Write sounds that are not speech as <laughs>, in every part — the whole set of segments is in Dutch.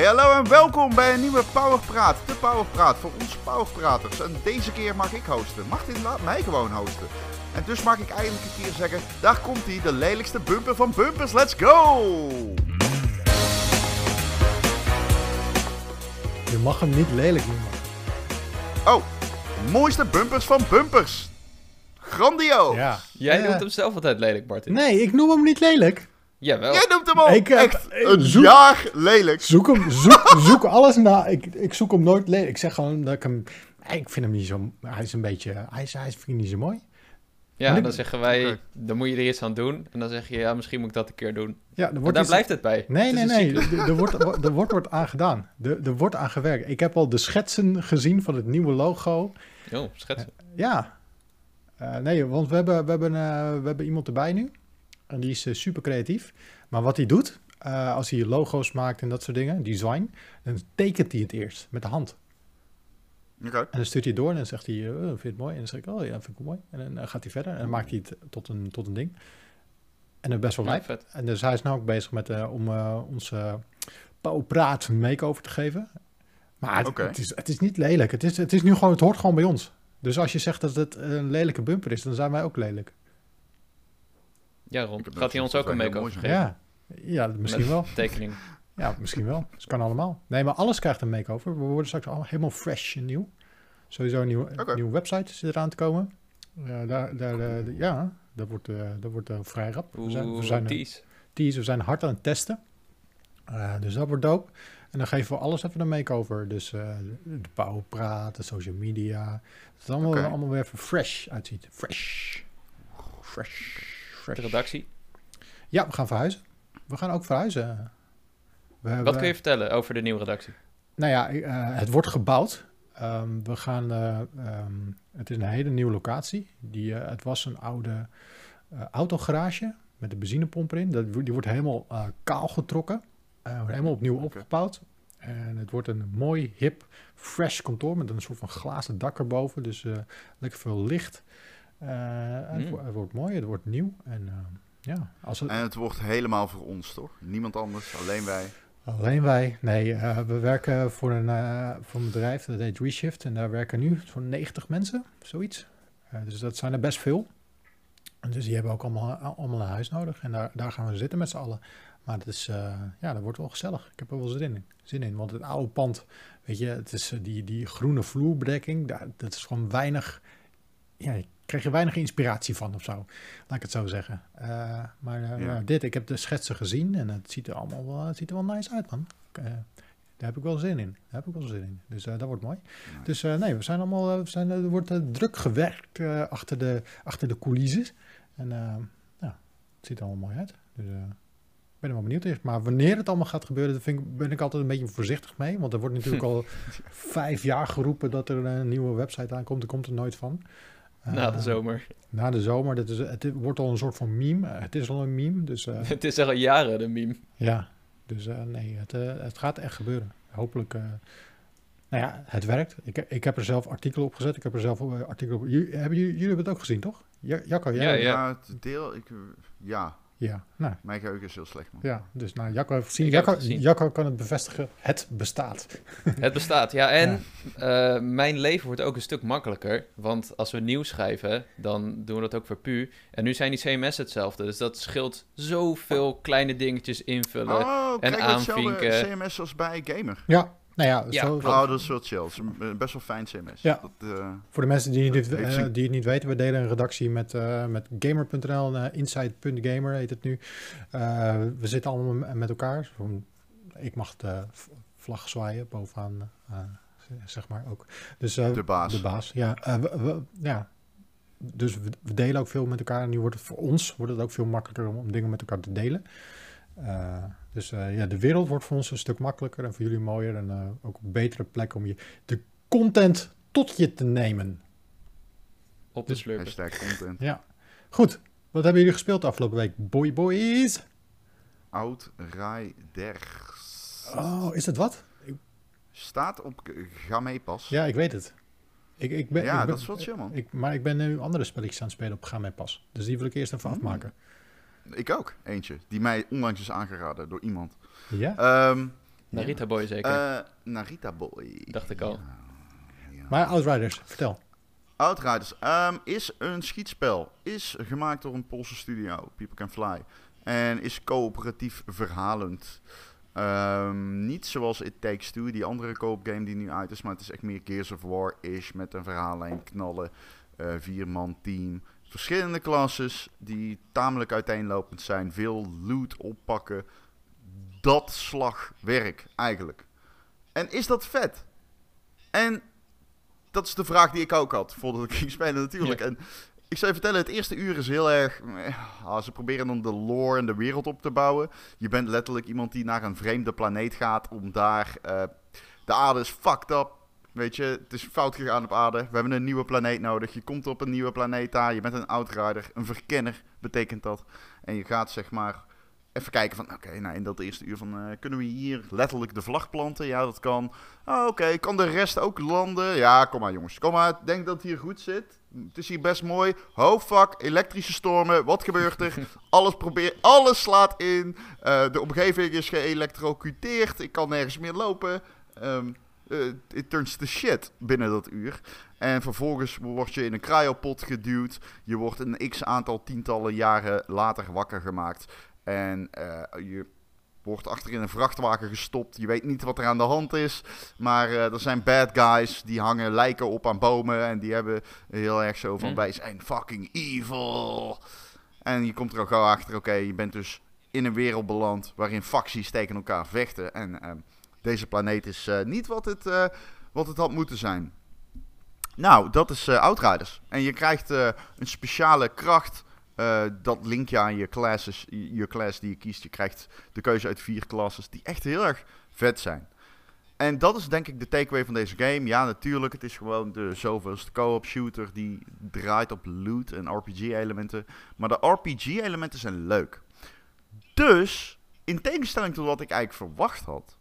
Hey, hallo en welkom bij een nieuwe Powerpraat. De Powerpraat voor onze Powerpraters. En deze keer mag ik hosten. Martin laat mij gewoon hosten. En dus mag ik eindelijk een keer zeggen, daar komt hij, de lelijkste bumper van bumpers. Let's go! Je mag hem niet lelijk noemen. Oh, mooiste bumpers van bumpers. Grandioos. Ja. Jij Ja. noemt hem zelf altijd lelijk, Martin. Nee, ik noem hem niet lelijk. Jawel. Jij noemt hem al Ik echt ik een zoek- jaar lelijk. Zoek hem, zoek, zoek alles na. Ik, ik zoek hem nooit lelijk. Ik zeg gewoon dat ik hem... Ik vind hem niet zo... Hij is een beetje... Hij is, hij is vind ik niet zo mooi. Ja, dan zeggen wij, dan moet je er iets aan doen. En dan zeg je, ja, misschien moet ik dat een keer doen. Ja, er daar iets- blijft het bij. Nee, Het nee, nee. Er, wordt, er wordt, wordt aan gedaan. Er, wordt aan gewerkt. Ik heb al de schetsen gezien van het nieuwe logo. Oh, schetsen. Ja. Eh, nee, want we hebben, we, hebben, eh, we hebben iemand erbij nu. En die is eh, super creatief. Maar wat hij doet, eh, als hij logo's maakt en dat soort dingen, design, dan tekent hij het eerst met de hand. En dan stuurt hij het door en dan zegt hij, eh, vind je het mooi? En dan zeg ik, oh ja, vind ik wel mooi. En dan eh, gaat hij verder en dan maakt hij het tot een, tot een ding. En dat is best wel Ja, lijp. vet. En dus hij is nou ook bezig met, eh, om eh, onze Pauwpraat een make-over te geven. Maar het, het, is, het is niet lelijk. Het is, het is nu gewoon, het hoort gewoon bij ons. Dus als je zegt dat het een lelijke bumper is, dan zijn wij ook lelijk. Ja, Ron. Gaat hij ons ook een make-over geven? Ja, ja misschien Met wel. tekening. <laughs> Ja, misschien wel. Het kan allemaal. Nee, maar alles krijgt een make-over. We worden straks allemaal helemaal fresh en nieuw. Sowieso een nieuwe, nieuwe website zit eraan te komen. Eh, daar, daar, eh, ja, dat wordt, eh, dat wordt vrij rap. We zijn, we Oeh, zijn, tease. tease, we zijn hard aan het testen. Eh, dus dat wordt dope. En dan geven we alles even een make-over. Dus eh, de bouwpraat, de social media. Dat het allemaal, allemaal weer even fresh uitziet. Fresh. Fresh. De redactie. Ja, we gaan verhuizen. We gaan ook verhuizen. We hebben- Wat kun je vertellen over de nieuwe redactie? Nou ja, eh, het wordt gebouwd. Ehm, we gaan, eh, ehm, het is een hele nieuwe locatie. Die, eh, het was een oude eh, autogarage met een benzinepomp erin. Dat, die wordt helemaal eh, kaal getrokken. Eh, wordt helemaal opnieuw opgebouwd. En het wordt een mooi, hip, fresh kantoor met een soort van glazen dak erboven. Dus eh, lekker veel licht. Eh, en het, wo- het wordt mooi, het wordt nieuw. En eh, ja, als het, En het wordt helemaal voor ons, toch? Niemand anders, alleen wij. Alleen wij. Nee, eh, we werken voor een, eh, voor een bedrijf dat heet Reshift. En daar werken nu zo'n 90 mensen, zoiets. Eh, dus dat zijn er best veel. En dus die hebben ook allemaal, allemaal een huis nodig. En daar, daar gaan we zitten met z'n allen. Maar dat is, eh, ja, dat wordt wel gezellig. Ik heb er wel zin in. Zin in. Want het oude pand, weet je, het is die, die groene vloerbedekking. Daar, dat is gewoon weinig, ja, krijg je weinig inspiratie van of zo. Laat ik het zo zeggen. Eh, maar eh, Ja. dit, ik heb de schetsen gezien en het ziet er allemaal wel, het ziet er wel nice uit, man. Eh, daar heb ik wel zin in. Daar heb ik wel zin in. Dus dat wordt mooi. Nice. Dus nee, we zijn allemaal, we zijn, er wordt druk gewerkt achter, de, achter de coulisses. En ja, het ziet er allemaal mooi uit. Dus ik ben er wel benieuwd naar. Maar wanneer het allemaal gaat gebeuren, daar ben ik altijd een beetje voorzichtig mee. Want er wordt natuurlijk <laughs> al vijf jaar geroepen dat er een nieuwe website aankomt. Er komt er nooit van. Na de Eh, zomer. Na de zomer. Dat is, het wordt al een soort van meme. Eh, het is al een meme. Dus eh, <laughs> Het is al jaren de meme. ja, dus eh, nee, het, het gaat echt gebeuren. Hopelijk. eh, nou ja, het werkt. Ik, ik heb er zelf artikelen op gezet. Ik heb er zelf artikelen op. Jullie, hebben, jullie, jullie hebben het ook gezien, toch? Ja, Jacco, jij Ja, hebt- ja. Ja, het deel, ik, ja, ja. Nou, mijn geheugen is heel slecht, man. ja. Dus nou, Jacco heeft gezien. Jacco, het gezien. Jacco kan het bevestigen. Het bestaat. Het bestaat, ja. En Ja. eh, mijn leven wordt ook een stuk makkelijker. Want als we nieuws schrijven, dan doen we dat ook voor pu. En nu zijn die CMS hetzelfde. Dus dat scheelt zoveel kleine dingetjes invullen. Oh, en hetzelfde aanvinken. CMS als bij Gamer. Ja, nou ja, Ja, zo. Oh, dat is wel chill. Het is een- eh, best wel fijn CMS. Ja. Dat, eh, voor de mensen die, het niet- Ik eh, die het niet weten, we delen een redactie met, eh, met gamer.nl, uh, inside.gamer heet het nu. Eh, we zitten allemaal met elkaar. Ik mag de vlag zwaaien bovenaan, zeg maar ook. Dus, eh, de baas. De baas, ja. Eh, we, we- ja. Dus we, we delen ook veel met elkaar. En nu wordt het voor ons wordt het ook veel makkelijker om, om dingen met elkaar te delen. Eh, dus eh, ja, de wereld wordt voor ons een stuk makkelijker en voor jullie mooier. En eh, ook een betere plek om je de content tot je te nemen. Op de Dus- slurpen. Hashtag content. Ja. Goed, wat hebben jullie gespeeld de afgelopen week? Boy boys. Oud Rijders. Oh, is het wat? Staat op Gameepas. Ja, ik weet het. Ik, ik ben, Ja, ik ben- dat is wel chill, man. Ik, maar ik ben nu andere spelletjes aan het spelen op Ga mij pas. Dus die wil ik eerst even Mm. afmaken. Ik ook, eentje. Die mij onlangs is aangeraden door iemand. Ja? Ehm, Narita Boy zeker. Eh, Narita Boy. Dacht ik al. Ja, ja. Maar Outriders, vertel. Outriders ehm, is een schietspel. Is gemaakt door een Poolse studio, People Can Fly. En is coöperatief verhalend. Ehm, niet zoals It Takes Two, die andere co-op game die nu uit is. Maar het is echt meer Gears of War-ish met een verhaallijn, knallen, eh vier-man team. Verschillende klasses die tamelijk uiteenlopend zijn. Veel loot oppakken. Dat slagwerk eigenlijk. En is dat vet? En dat is de vraag die ik ook had voordat ik <laughs> ging spelen natuurlijk. En ik zou je vertellen, het eerste uur is heel erg... eh, ah, ze proberen dan de lore en de wereld op te bouwen. Je bent letterlijk iemand die naar een vreemde planeet gaat om daar... eh, de aarde is fucked up. Weet je, het is fout gegaan op aarde. We hebben een nieuwe planeet nodig. Je komt op een nieuwe planeet daar. Je bent een outrider. Een verkenner betekent dat. En je gaat zeg maar even kijken van... Oké, nou in dat eerste uur van... eh, kunnen we hier letterlijk de vlag planten? Ja, dat kan. Ah, Oké, kan de rest ook landen? Ja, kom maar jongens. Kom maar, denk dat het hier goed zit. Het is hier best mooi. Fuck, elektrische stormen. Wat gebeurt er? <laughs> Alles probeer, alles slaat in. Eh, de omgeving is geëlectrocuteerd. Ik kan nergens meer lopen. Ehm it turns to shit binnen dat uur. En vervolgens word je in een cryopot geduwd. Je wordt een x aantal tientallen jaren later wakker gemaakt. En eh, je wordt achter in een vrachtwagen gestopt. Je weet niet wat er aan de hand is. Maar eh, er zijn bad guys die hangen lijken op aan bomen. En die hebben heel erg zo van: Hm. wij zijn fucking evil. En je komt er ook gauw achter: oké, je bent dus in een wereld beland waarin facties tegen elkaar vechten. En ehm, deze planeet is eh, niet wat het, eh, wat het had moeten zijn. Nou, dat is eh Outriders. En je krijgt een speciale kracht. dat link je aan je classes, je class die je kiest. Je krijgt de keuze uit vier classes die echt heel erg vet zijn. En dat is denk ik de takeaway van deze game. Ja, natuurlijk, het is gewoon de zoveelste co-op shooter die draait op loot en RPG-elementen. Maar de RPG-elementen zijn leuk. Dus, in tegenstelling tot wat ik eigenlijk verwacht had,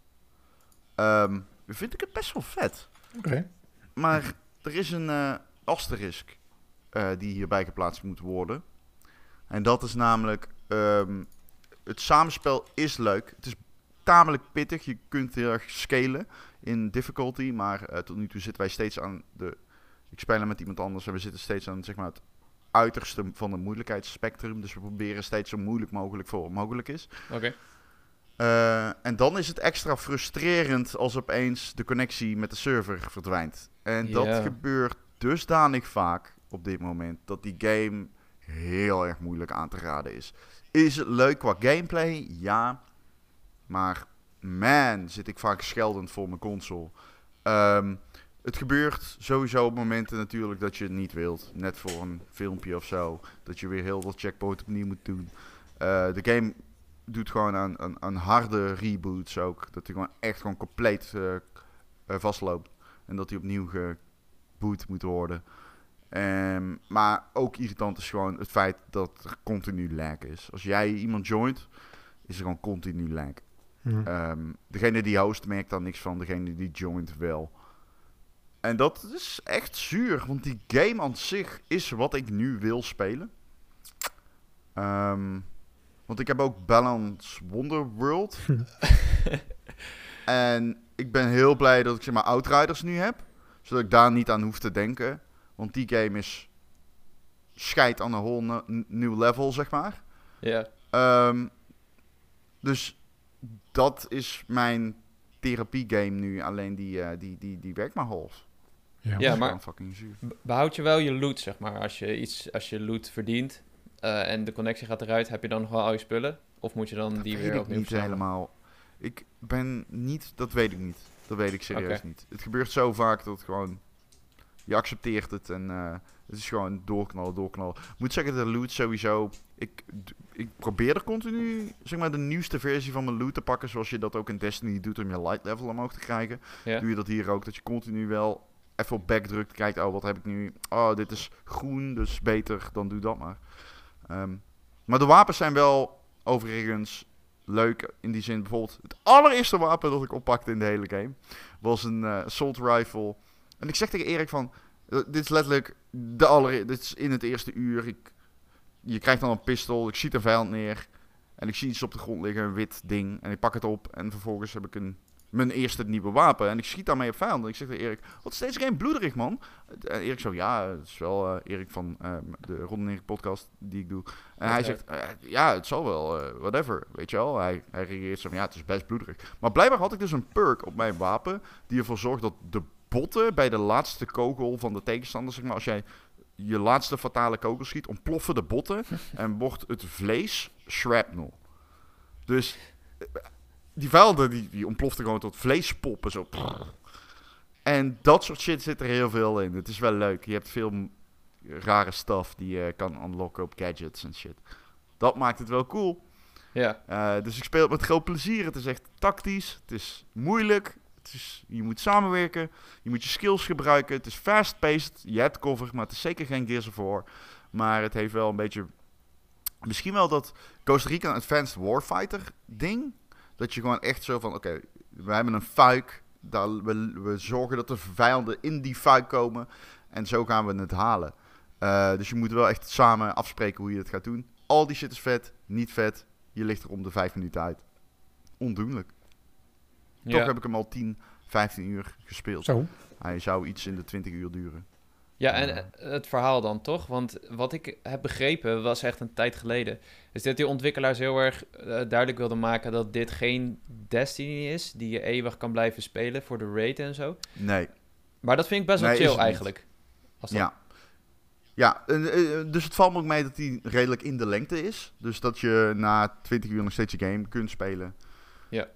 ehm, vind ik het best wel vet. Oké. Maar er is een eh, asterisk eh, die hierbij geplaatst moet worden. En dat is namelijk, ehm, het samenspel is leuk. Het is tamelijk pittig. Je kunt heel erg scalen in difficulty. Maar eh, tot nu toe zitten wij steeds aan de... Ik speel met iemand anders en we zitten steeds aan zeg maar, het uiterste van het moeilijkheidsspectrum. Dus we proberen steeds zo moeilijk mogelijk voor wat mogelijk is. Oké. Eh, en dan is het extra frustrerend als opeens de connectie met de server verdwijnt. En dat gebeurt dusdanig vaak op dit moment dat die game heel erg moeilijk aan te raden is. Is het leuk qua gameplay? Ja. Maar man, zit ik vaak scheldend voor mijn console. Ehm, het gebeurt sowieso op momenten natuurlijk dat je het niet wilt. Net voor een filmpje of zo. Dat je weer heel veel checkpoints opnieuw moet doen. Eh, de game doet gewoon aan, aan, aan harde reboots ook. Dat hij gewoon echt gewoon compleet eh, eh, vastloopt. En dat hij opnieuw geboot moet worden. Ehm, maar ook irritant is gewoon het feit dat er continu lag is. Als jij iemand joint, is er gewoon continu lag. Ehm, degene die host merkt daar niks van, degene die joint wel. En dat is echt zuur, want die game aan zich is wat ik nu wil spelen. Ehm, want ik heb ook Balance Wonderworld. <laughs> en ik ben heel blij dat ik zeg maar Outriders nu heb. Zodat ik daar niet aan hoef te denken. Want die game is scheid aan een whole nieuw level, zeg maar. Ja. Ehm, dus dat is mijn therapie game nu. Alleen die, eh, die, die, die werkt maar half. Ja. Maar- fucking zuur. Behoud je wel je loot, zeg maar. Als je, iets, als je loot verdient eh, en de connectie gaat eruit, heb je dan nog wel al je spullen? Of moet je dan die dat weer opnieuw niet verzamelen? helemaal. Ik ben niet... Dat weet ik niet. Dat weet ik serieus niet. Het gebeurt zo vaak dat gewoon... Je accepteert het en eh, het is gewoon doorknallen, doorknallen. Ik moet zeggen, de loot sowieso... Ik, ik probeer er continu, zeg maar, de nieuwste versie van mijn loot te pakken. Zoals je dat ook in Destiny doet om je light level omhoog te krijgen. Doe je dat hier ook, dat je continu wel even op back drukt. Kijkt, oh, wat heb ik nu? Oh, dit is groen, dus beter, dan doe dat maar. Ehm, maar de wapens zijn wel overigens leuk in die zin. Bijvoorbeeld het allereerste wapen dat ik oppakte in de hele game was een eh, assault rifle. En ik zeg tegen Erik van, eh, dit is letterlijk de aller, dit is in het eerste uur. Ik, je krijgt dan een pistool, ik schiet een vijand neer en ik zie iets op de grond liggen, een wit ding. En ik pak het op en vervolgens heb ik een mijn eerste nieuwe wapen. En ik schiet daarmee op vijanden. Ik zeg tegen Erik, wat is deze game bloederig, man? En Erik zo, ja, het is wel eh, Erik van eh, de Ron en Erik podcast die ik doe. En hij zegt, eh, ja, het zal wel, eh, whatever, weet je wel. Hij, hij reageert zo van, ja, het is best bloederig. Maar blijkbaar had ik dus een perk op mijn wapen die ervoor zorgt dat de botten bij de laatste kogel van de tegenstander, zeg maar, als jij je laatste fatale kogel schiet, ontploffen de botten <laughs> en wordt het vlees shrapnel. Dus die vijanden die, die ontploften gewoon tot vleespoppen zo. En dat soort shit zit er heel veel in. Het is wel leuk. Je hebt veel rare stuff die je kan unlocken op gadgets en shit. Dat maakt het wel cool. Ja, Eh, dus ik speel het met groot plezier. Het is echt tactisch. Het is moeilijk. Het is, je moet samenwerken. Je moet je skills gebruiken. Het is fast-paced. Je hebt cover, maar het is zeker geen Gears of War. Maar het heeft wel een beetje... Misschien wel dat Costa Rica Advanced Warfighter ding. Dat je gewoon echt zo van... Oké, we hebben een fuik. Daar, we, we zorgen dat de vijanden in die fuik komen. En zo gaan we het halen. Eh, dus je moet wel echt samen afspreken hoe je het gaat doen. Al die shit is vet. Niet vet. Je ligt er om de 5 minuten uit. Ondoenlijk. Toch heb ik hem al 10, 15 uur gespeeld. Zo. Hij zou iets in de 20 uur duren. Ja, en eh, het verhaal dan toch? Want wat ik heb begrepen was echt een tijd geleden. Is dat die ontwikkelaars heel erg eh, duidelijk wilden maken dat dit geen Destiny is die je eeuwig kan blijven spelen voor de raid en zo. Nee. Maar dat vind ik best wel Nee, chill eigenlijk. Als dat- Ja. Ja, eh, dus het valt me ook mee dat hij redelijk in de lengte is. Dus dat je na 20 uur nog steeds je game kunt spelen. Ja.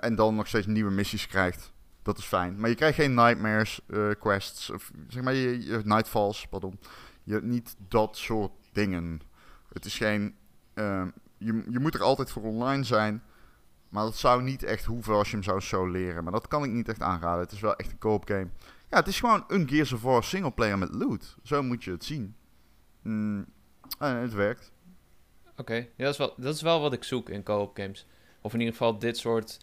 En dan nog steeds nieuwe missies krijgt. Dat is fijn. Maar je krijgt geen nightmares, eh, quests, of zeg maar je, nightfalls, pardon. Je hebt niet dat soort dingen. Het is geen... ehm, je, je moet er altijd voor online zijn. Maar dat zou niet echt hoeven als je hem zou zo leren. Maar dat kan ik niet echt aanraden. Het is wel echt een co-op game. Ja, het is gewoon een Gears of War singleplayer met loot. Zo moet je het zien. Mm, en het werkt. Oké, ja, dat, is wel, dat is wel wat ik zoek in co-op games. Of in ieder geval dit soort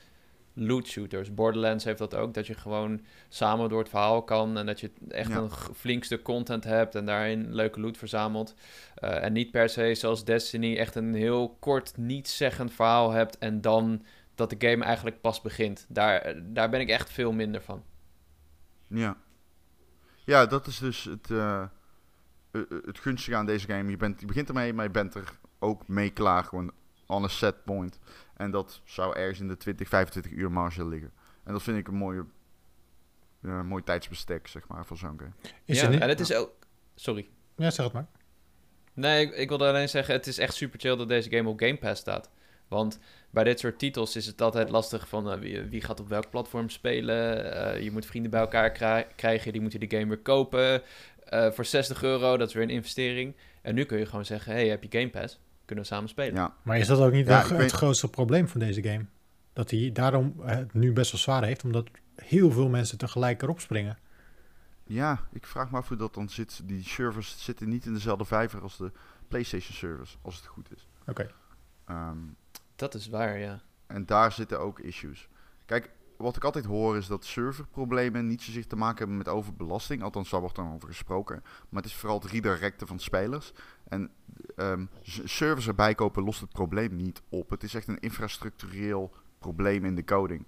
loot shooters. Borderlands heeft dat ook, dat je gewoon samen door het verhaal kan en dat je echt Ja. een g- flink stuk content hebt en daarin leuke loot verzamelt. Eh, en niet per se zoals Destiny echt een heel kort, niet-zeggend verhaal hebt en dan dat de game eigenlijk pas begint. Daar, daar ben ik echt veel minder van. Ja. Ja, dat is dus het, eh, eh, het gunstige aan deze game. Je, bent, je begint ermee, maar je bent er ook mee klaar. Gewoon on a set point. En dat zou ergens in de 20, 25 uur marge liggen. En dat vind ik een mooie, ja, mooi tijdsbestek, zeg maar, voor zo'n game. Is ja, niet... en het is ook... Sorry. Ja, zeg het maar. Nee, ik, ik wilde alleen zeggen, het is echt super chill dat deze game op Game Pass staat. Want bij dit soort titels is het altijd lastig van eh, wie, wie gaat op welk platform spelen. Eh, je moet vrienden bij elkaar krij- krijgen, die moeten de game weer kopen. Eh, voor 60 euro, dat is weer een investering. En nu kun je gewoon zeggen, hey, heb je Game Pass? Kunnen we samen spelen? Ja, Maar is dat ook niet Ja, het- weet- grootste probleem van deze game? Dat hij daarom eh, het nu best wel zwaar heeft, omdat heel veel mensen tegelijk erop springen. ja, ik vraag me af hoe dat dan zit. Die servers zitten niet in dezelfde vijver als de PlayStation servers, als het goed is. Oké. Ehm, Dat is waar, ja. En daar zitten ook issues. Kijk, wat ik altijd hoor is dat serverproblemen niet zozeer te maken hebben met overbelasting. Althans, daar wordt dan over gesproken. Maar het is vooral het redirecten van spelers. En s- servers erbij kopen lost het probleem niet op. Het is echt een infrastructureel probleem in de coding.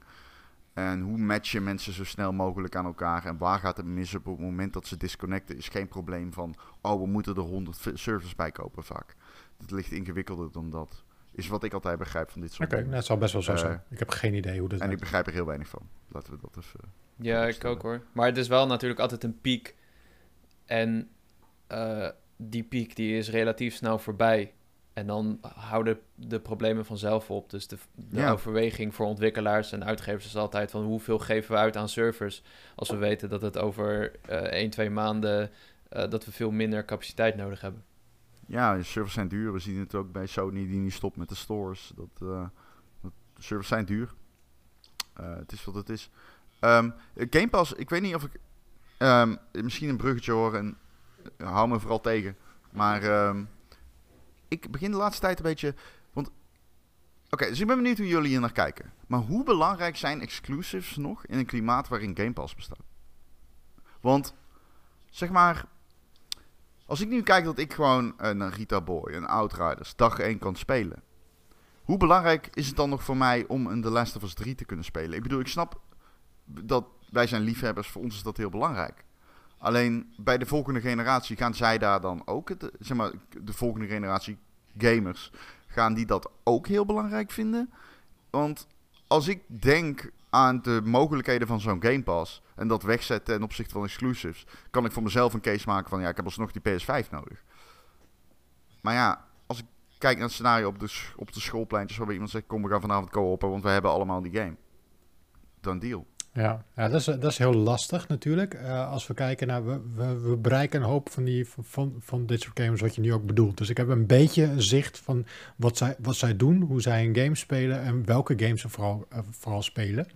En hoe match je mensen zo snel mogelijk aan elkaar en waar gaat het mis op het moment dat ze disconnecten is geen probleem van, oh we moeten er 100 v- servers bij kopen vaak. Het ligt ingewikkelder dan dat. Is wat ik altijd begrijp van dit Oké, soort nou, dingen. het zal best wel zo Eh, zijn. Ik heb geen idee hoe dat En ik begrijp er heel weinig van. Laten we dat even... Ja, ik ook hoor. Maar het is wel natuurlijk altijd een piek. En eh, die piek die is relatief snel voorbij. En dan houden de problemen vanzelf op. Dus de, de Ja. overweging voor ontwikkelaars en uitgevers is altijd van hoeveel geven we uit aan servers. Als we weten dat het over eh 1, 2 maanden eh, dat we veel minder capaciteit nodig hebben. Ja, servers zijn duur. We zien het ook bij Sony die nu stopt met de stores. Dat, eh, dat servers zijn duur. Eh, het is wat het is. Ehm, Game Pass, ik weet niet of ik ehm, misschien een bruggetje hoor en eh, hou me vooral tegen. Maar ehm, ik begin de laatste tijd een beetje. Want. Oké, dus ik ben benieuwd hoe jullie hier naar kijken. Maar hoe belangrijk zijn exclusives nog in een klimaat waarin Game Pass bestaat? Want, zeg maar. Als ik nu kijk dat ik gewoon een Rita Boy, een Outriders, dag 1 kan spelen. hoe belangrijk is het dan nog voor mij om een The Last of Us 3 te kunnen spelen? Ik bedoel, ik snap dat wij zijn liefhebbers, voor ons is dat heel belangrijk. Alleen bij de volgende generatie gaan zij daar dan ook, het, zeg maar, de volgende generatie gamers, gaan die dat ook heel belangrijk vinden? Want als ik denk aan de mogelijkheden van zo'n Game Pass en dat wegzetten ten opzichte van exclusives, kan ik voor mezelf een case maken van ja, ik heb alsnog die PS5 nodig. Maar ja, als ik kijk naar het scenario op de, op de schoolpleintjes waarbij iemand zegt, kom we gaan vanavond co-open, want we hebben allemaal die game. Dan deal. Ja, dat, is, dat is heel lastig natuurlijk. Uh, als we kijken naar, we, we, we, bereiken een hoop van, die, van, van dit soort games wat je nu ook bedoelt. Dus ik heb een beetje een zicht van wat zij, wat zij doen, hoe zij een game spelen en welke games ze vooral, uh, vooral spelen.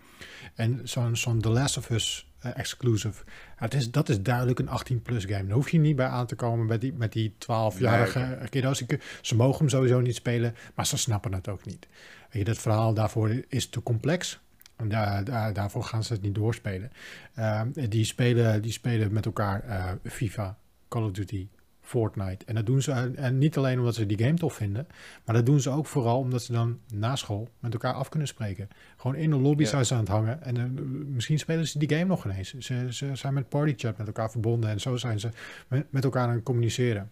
En zo'n zo'n The Last of Us uh, exclusive, het is, dat is duidelijk een 18-plus game. Daar hoef je niet bij aan te komen met die, met die 12-jarige nee. kiddo's. Ze mogen hem sowieso niet spelen, maar ze snappen het ook niet. Weet je, dat verhaal daarvoor is te complex. En daar, daar, daarvoor gaan ze het niet doorspelen. Uh, die, spelen die spelen met elkaar uh, FIFA, Call of Duty, Fortnite. En dat doen ze en niet alleen omdat ze die game tof vinden, maar dat doen ze ook vooral omdat ze dan na school met elkaar af kunnen spreken. Gewoon in de lobby ja. zijn ze aan het hangen en uh, misschien spelen ze die game nog ineens. Ze, ze zijn met partychat met elkaar verbonden en zo zijn ze met, met elkaar aan het communiceren.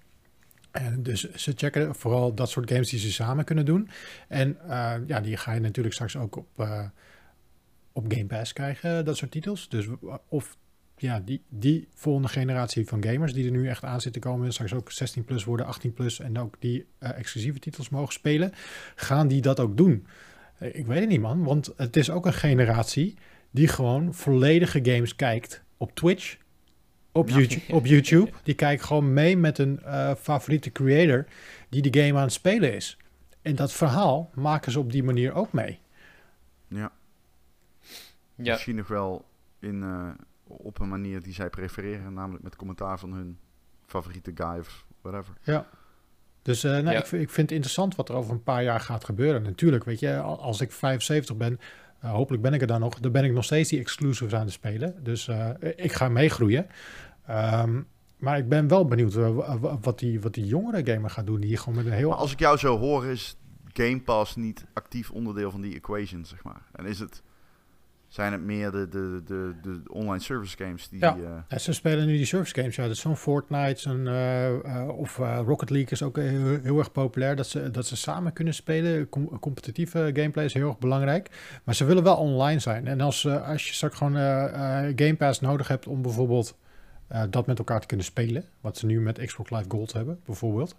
En dus ze checken vooral dat soort games die ze samen kunnen doen. En uh, ja, die ga je natuurlijk straks ook op, uh, op Game Pass krijgen, dat soort titels. Dus of ja, die, die volgende generatie van gamers die er nu echt aan zitten komen, straks ook 16 plus worden, 18 plus en ook die uh, exclusieve titels mogen spelen, gaan die dat ook doen? Uh, ik weet het niet man, want het is ook een generatie die gewoon volledige games kijkt op Twitch, op, ja. YouTube, op <laughs> YouTube. Die kijkt gewoon mee met een uh, favoriete creator die de game aan het spelen is. En dat verhaal maken ze op die manier ook mee. Ja. ja. Misschien nog wel in, uh, op een manier die zij prefereren, namelijk met commentaar van hun favoriete guy of whatever. Ja. Dus uh, nou, ja. ik, ik, vind het interessant wat er over een paar jaar gaat gebeuren. Natuurlijk, weet je, als ik 75 ben, uh, hopelijk ben ik er dan nog, dan ben ik nog steeds die exclusives aan het spelen. Dus uh, ik ga meegroeien. Um, maar ik ben wel benieuwd wat die, wat die jongere gamer gaat doen. Die gewoon met een heel... Maar als ik jou zo hoor, is Game Pass niet actief onderdeel van die equation, zeg maar. En is het zijn het meer de, de, de, de online service games die... Ja, uh... ja ze spelen nu die service games. Ja, dat is zo'n Fortnite zo'n, uh, uh, of Rocket League is ook heel, heel, erg populair. Dat ze, dat ze samen kunnen spelen. Com competitieve gameplay is heel erg belangrijk. Maar ze willen wel online zijn. En als, als je straks gewoon Game Pass nodig hebt om bijvoorbeeld dat met elkaar te kunnen spelen. Wat ze nu met Xbox Live Gold hebben, bijvoorbeeld.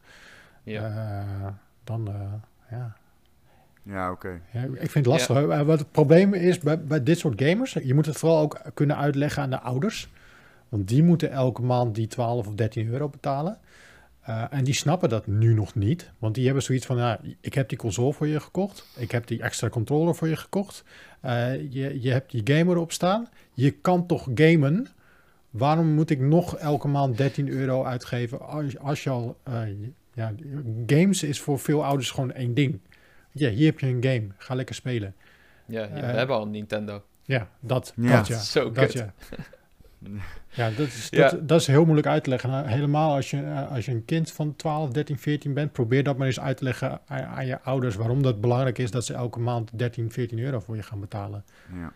Ja. dan, ja... Ja, oké. Okay. Ja, ik vind het lastig. Ja. Wat het probleem is bij, bij dit soort gamers, je moet het vooral ook kunnen uitleggen aan de ouders. Want die moeten elke maand die 12 of 13 euro betalen. Uh, en die snappen dat nu nog niet. Want die hebben zoiets van, ja, ik heb die console voor je gekocht. Ik heb die extra controller voor je gekocht. Uh, je, je hebt die gamer op staan. Je kan toch gamen? Waarom moet ik nog elke maand 13 euro uitgeven als, als je al... Uh, ja, games is voor veel ouders gewoon één ding ja, hier heb je een game, ga lekker spelen. Ja, ja uh, we hebben al een Nintendo. Ja, dat, ja. dat ja. Zo dat, ja. <laughs> ja, dat is, dat, ja. dat is heel moeilijk uit te leggen. Nou, helemaal als je, uh, als je een kind van 12, 13, 14 bent, probeer dat maar eens uit te leggen aan, aan, je ouders waarom dat belangrijk is dat ze elke maand 13, 14 euro voor je gaan betalen. Ja.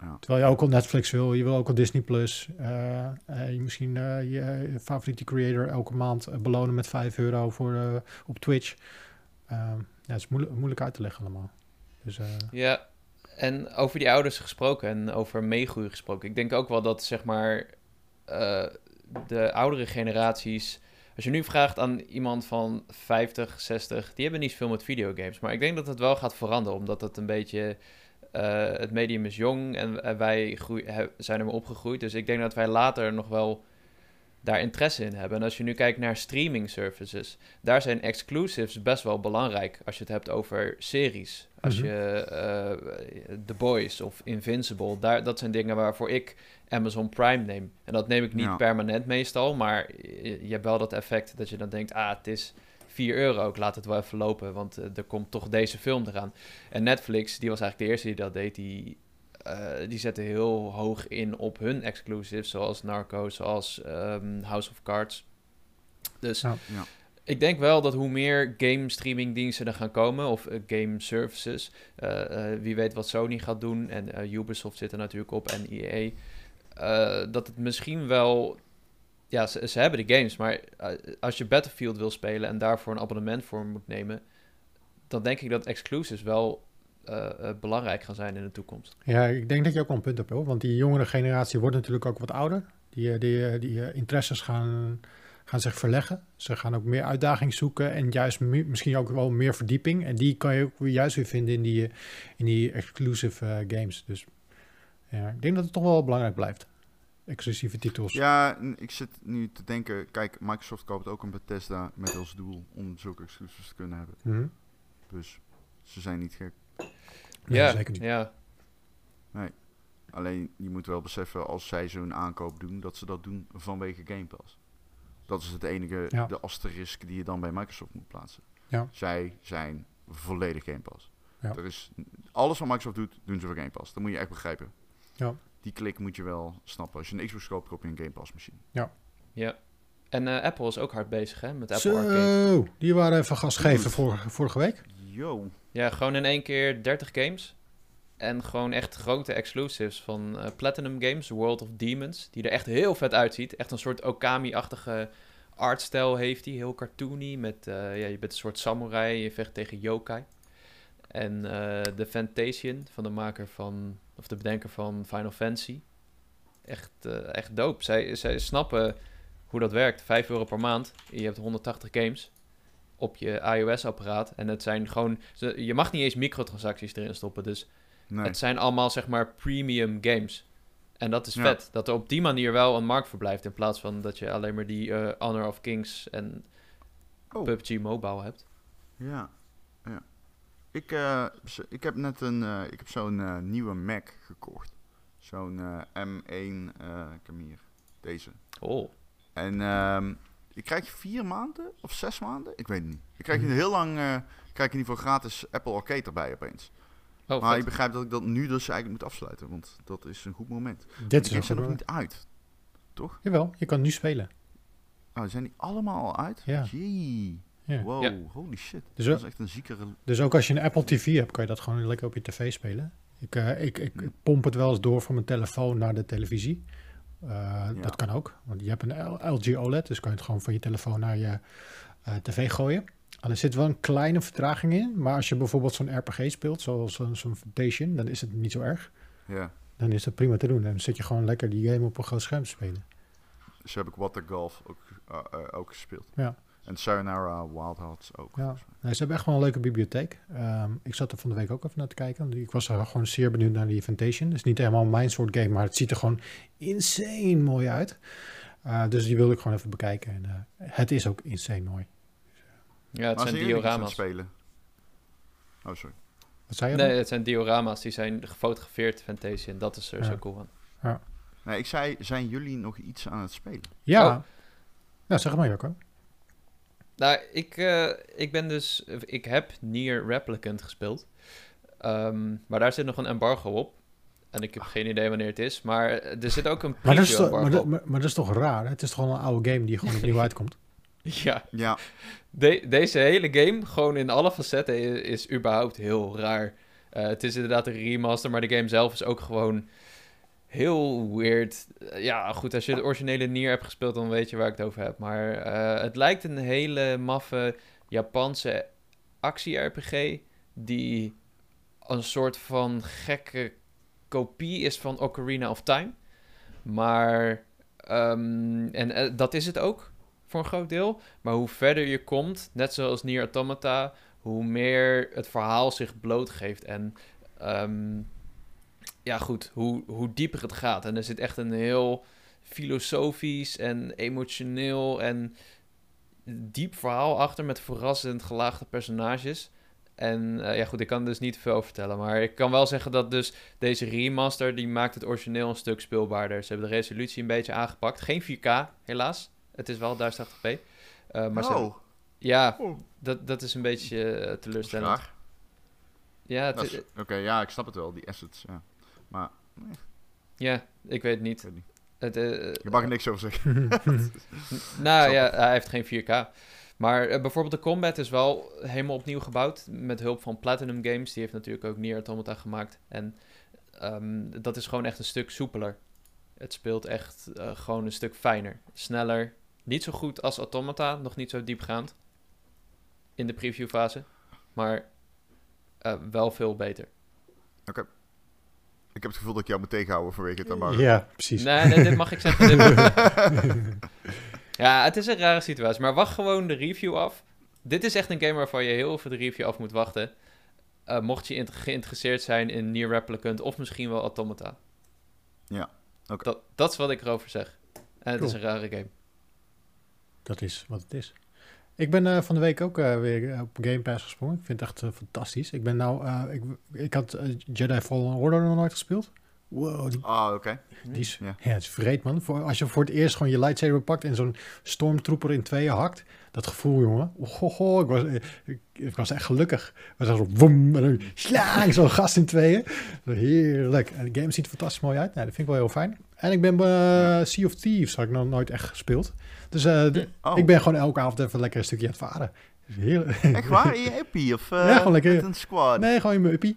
Ja. Terwijl je ook al Netflix wil, je wil ook al Disney Plus. Uh, uh, je misschien uh, je favoriete creator elke maand belonen met 5 euro voor, op Twitch. Ehm, ja, het is moeilijk, moeilijk uit te leggen allemaal. Dus, uh... Ja, en over die ouders gesproken en over meegroeien gesproken. Ik denk ook wel dat, zeg maar, uh, de oudere generaties... Als je nu vraagt aan iemand van 50, 60, die hebben niet veel met videogames. Maar ik denk dat het wel gaat veranderen, omdat het een beetje... Uh, het medium is jong en, wij groei, he, zijn ermee opgegroeid. Dus ik denk dat wij later nog wel daar interesse in hebben. En als je nu kijkt naar streaming services, daar zijn exclusives best wel belangrijk als je het hebt over series. Als mm -hmm. je uh, The Boys of Invincible, daar, dat zijn dingen waarvoor ik Amazon Prime neem. En dat neem ik niet ja. permanent meestal, maar je, je, hebt wel dat effect dat je dan denkt, ah, het is 4 euro, ik laat het wel even lopen, want uh, er komt toch deze film eraan. En Netflix, die was eigenlijk de eerste die dat deed, die uh, die zetten heel hoog in op hun exclusives, zoals Narco, zoals um, House of Cards. Dus ja. Ja. Ik denk wel dat hoe meer game streaming diensten er gaan komen, of eh, game services, eh, eh, wie weet wat Sony gaat doen, en eh, Ubisoft zit er natuurlijk op, en EA, eh, dat het misschien wel, ja, ze, ze hebben de games, maar eh, als je Battlefield wil spelen en daarvoor een abonnement voor moet nemen, dan denk ik dat exclusives wel eh, eh, belangrijk gaan zijn in de toekomst. Ja, ik denk dat je ook wel een punt hebt, hoor. Want die jongere generatie wordt natuurlijk ook wat ouder. Die, eh, die, die interesses gaan, gaan zich verleggen. Ze gaan ook meer uitdaging zoeken en juist mi- misschien ook wel meer verdieping. En die kan je ook weer juist weer vinden in die, in die exclusive games. Dus ja, ik denk dat het toch wel belangrijk blijft. Exclusieve titels. Ja, ik zit nu te denken, kijk, Microsoft koopt ook een Bethesda met als doel om zulke exclusives te kunnen hebben. Mhm. Dus ze zijn niet gek. Nee, ja, zeker niet. ja, Alleen, je moet wel beseffen, als zij zo'n aankoop doen, dat ze dat doen vanwege Game Pass. Dat is het enige, Ja. de asterisk die je dan bij Microsoft moet plaatsen. Ja. Zij zijn volledig Game Pass. Ja. Er is, alles wat Microsoft doet, doen ze voor Game Pass. Dat moet je echt begrijpen. Ja. Die klik moet je wel snappen. Als je een Xbox koopt, koop je een Game Pass machine. ja. En eh, Apple is ook hard bezig, hè, met Apple Arcade. Zo, die waren even gas geven Goed. vorige, vorige week. Yo. Ja, gewoon in één keer 30 games. En gewoon echt grote exclusives van eh, Platinum Games, World of Demons. Die er echt heel vet uitziet. Echt een soort Okami-achtige artstijl heeft hij. Heel cartoony. Met, eh, ja, je bent een soort samurai. Je vecht tegen yokai. En eh de Fantasian van de maker van... Of de bedenker van Final Fantasy. Echt, echt dope. Zij, zij snappen hoe dat werkt. 5 euro per maand. Je hebt 180 games op je iOS-apparaat. En het zijn gewoon... Je mag niet eens microtransacties erin stoppen. Dus Nee. het zijn allemaal, zeg maar, premium games. En dat is Ja. vet. Dat er op die manier wel een markt verblijft. In plaats van dat je alleen maar die eh, Honor of Kings en Oh. PUBG Mobile hebt. Ja, ja. Ik, eh, z- ik heb net een, eh, ik heb zo'n nieuwe Mac gekocht. Zo'n eh, M1, eh, ik heb hem hier, deze. Oh. En ehm ik krijg vier maanden of zes maanden, ik weet het niet. Ik krijg heel lang, eh krijg in ieder geval gratis Apple Arcade erbij opeens. Oh, maar vet. ik begrijp dat ik dat nu dus eigenlijk moet afsluiten, want dat is een goed moment. Dit is zijn nog niet uit. Jawel, je kan nu spelen. Oh, zijn die allemaal al uit? Ja. Jee. Ja. Wow, Ja. holy shit. Dus dat ook- is echt een ziekere... Dus ook als je een Apple TV hebt, kan je dat gewoon lekker op je tv spelen. Ik, eh, ik, ik, ik pomp het wel eens door van mijn telefoon naar de televisie. Eh, Ja. Dat kan ook, want je hebt een LG OLED, dus kan je het gewoon van je telefoon naar je eh, tv gooien. Al er zit wel een kleine vertraging in, maar als je bijvoorbeeld zo'n RPG speelt, zoals zo'n zo'n Fantation, dan is het niet zo erg. Ja. Dan is het prima te doen. Dan zit je gewoon lekker die game op een groot scherm te spelen. Dus heb ik Water Golf ook, eh, ook gespeeld. Ja. En Sayonara Wild Hearts ook. Ja. Nee, ze hebben echt wel een leuke bibliotheek. Ehm, ik zat er van de week ook even naar te kijken. want Ik was er gewoon zeer benieuwd naar die Fantation. Het is niet helemaal mijn soort game, maar het ziet er gewoon insane mooi uit. Uh, dus die wilde ik gewoon even bekijken. En, uh, het is ook insane mooi. Ja, het maar zijn diorama's. spelen? Oh, sorry. Wat zei je? Nee, dan? het zijn diorama's. Die zijn gefotografeerd, Fantasia. En dat is er Ja. zo cool aan. Nee, ik zei, zijn jullie nog iets aan het spelen? Ja. Oh. Ja, zeg maar Jacco. Nou, ik, eh, ik ben dus... Ik heb Nier Replicant gespeeld. Ehm, maar daar zit nog een embargo op. En ik heb geen idee wanneer het is. Maar er zit ook een Maar dat, is toch, maar, embargo dat, op. maar, maar dat is toch raar? hè? Het is toch gewoon een oude game die gewoon opnieuw <laughs> uitkomt? Ja, Ja, De- deze hele game, gewoon in alle facetten, is, is überhaupt heel raar. Eh, het is inderdaad een remaster, maar de game zelf is ook gewoon heel weird. Eh, ja, goed, als je de originele Nier hebt gespeeld, dan weet je waar ik het over heb. Maar eh, het lijkt een hele maffe Japanse actie-RPG die een soort van gekke kopie is van Ocarina of Time. Maar, ehm, en eh, dat is het ook voor een groot deel. Maar hoe verder je komt, net zoals Nier Automata, hoe meer het verhaal zich blootgeeft. En ehm, ja, goed, hoe, hoe dieper het gaat. En er zit echt een heel filosofisch en emotioneel en diep verhaal achter met verrassend gelaagde personages. En eh, ja, goed, ik kan dus niet veel vertellen. Maar ik kan wel zeggen dat dus deze remaster, die maakt het origineel een stuk speelbaarder. Ze hebben de resolutie een beetje aangepakt. Geen 4K, helaas. Het is wel 1080p. Eh, maar ze, oh, ja, Oh. dat, dat is een beetje eh, teleurstellend. Ja, het, Oké, ja, ik snap het wel, die assets. Ja. Maar ja, ik weet ik niet. weet niet. Het, eh, Je mag er niks over zeggen. <laughs> <laughs> nou ja, hij heeft geen 4K. Maar eh, bijvoorbeeld de combat is wel helemaal opnieuw gebouwd. Met hulp van Platinum Games. Die heeft natuurlijk ook Nier Automata gemaakt. En ehm, dat is gewoon echt een stuk soepeler. Het speelt echt eh, gewoon een stuk fijner. Sneller. Niet zo goed als Automata. Nog niet zo diepgaand. In de previewfase. Maar eh, wel veel beter. Ik heb het gevoel dat ik jou moet tegenhouden vanwege het embargo. Ja, precies. Nee, nee, dit mag ik zeggen. Dit mag- <laughs> ja, het is een rare situatie. Maar wacht gewoon de review af. Dit is echt een game waarvan je heel even de review af moet wachten. Eh, mocht je geïnteresseerd zijn in Nier Replicant of misschien wel Automata. Ja, oké. Dat, dat is wat ik erover zeg. En het is een rare game. Dat is wat het is. Ik ben eh, van de week ook eh, weer op Game Pass gesprongen. Ik vind het echt eh, fantastisch. Ik ben nou, eh, ik, ik had eh, Jedi Fallen Order nog nooit gespeeld. Wow, Ah, oké. die is, Ja. ja. het is vreed man. Voor, als je voor het eerst gewoon je lightsaber pakt en zo'n stormtrooper in tweeën hakt. Dat gevoel jongen. Oh, ik, was, eh, ik, ik was echt gelukkig. We zagen zo woem en dan slaan zo'n gast in tweeën. Heerlijk. En de game ziet er fantastisch mooi uit. Nou, dat vind ik wel heel fijn. En ik ben bij Sea of Thieves, had ik nog nooit echt gespeeld. Dus eh, Oh, ik ben gewoon elke avond even lekker een stukje aan het varen. Dus Heerlijk. echt waar? In je <laughs> appie? Of eh, Ja, gewoon lekker. met een squad? Nee, gewoon in mijn uppie.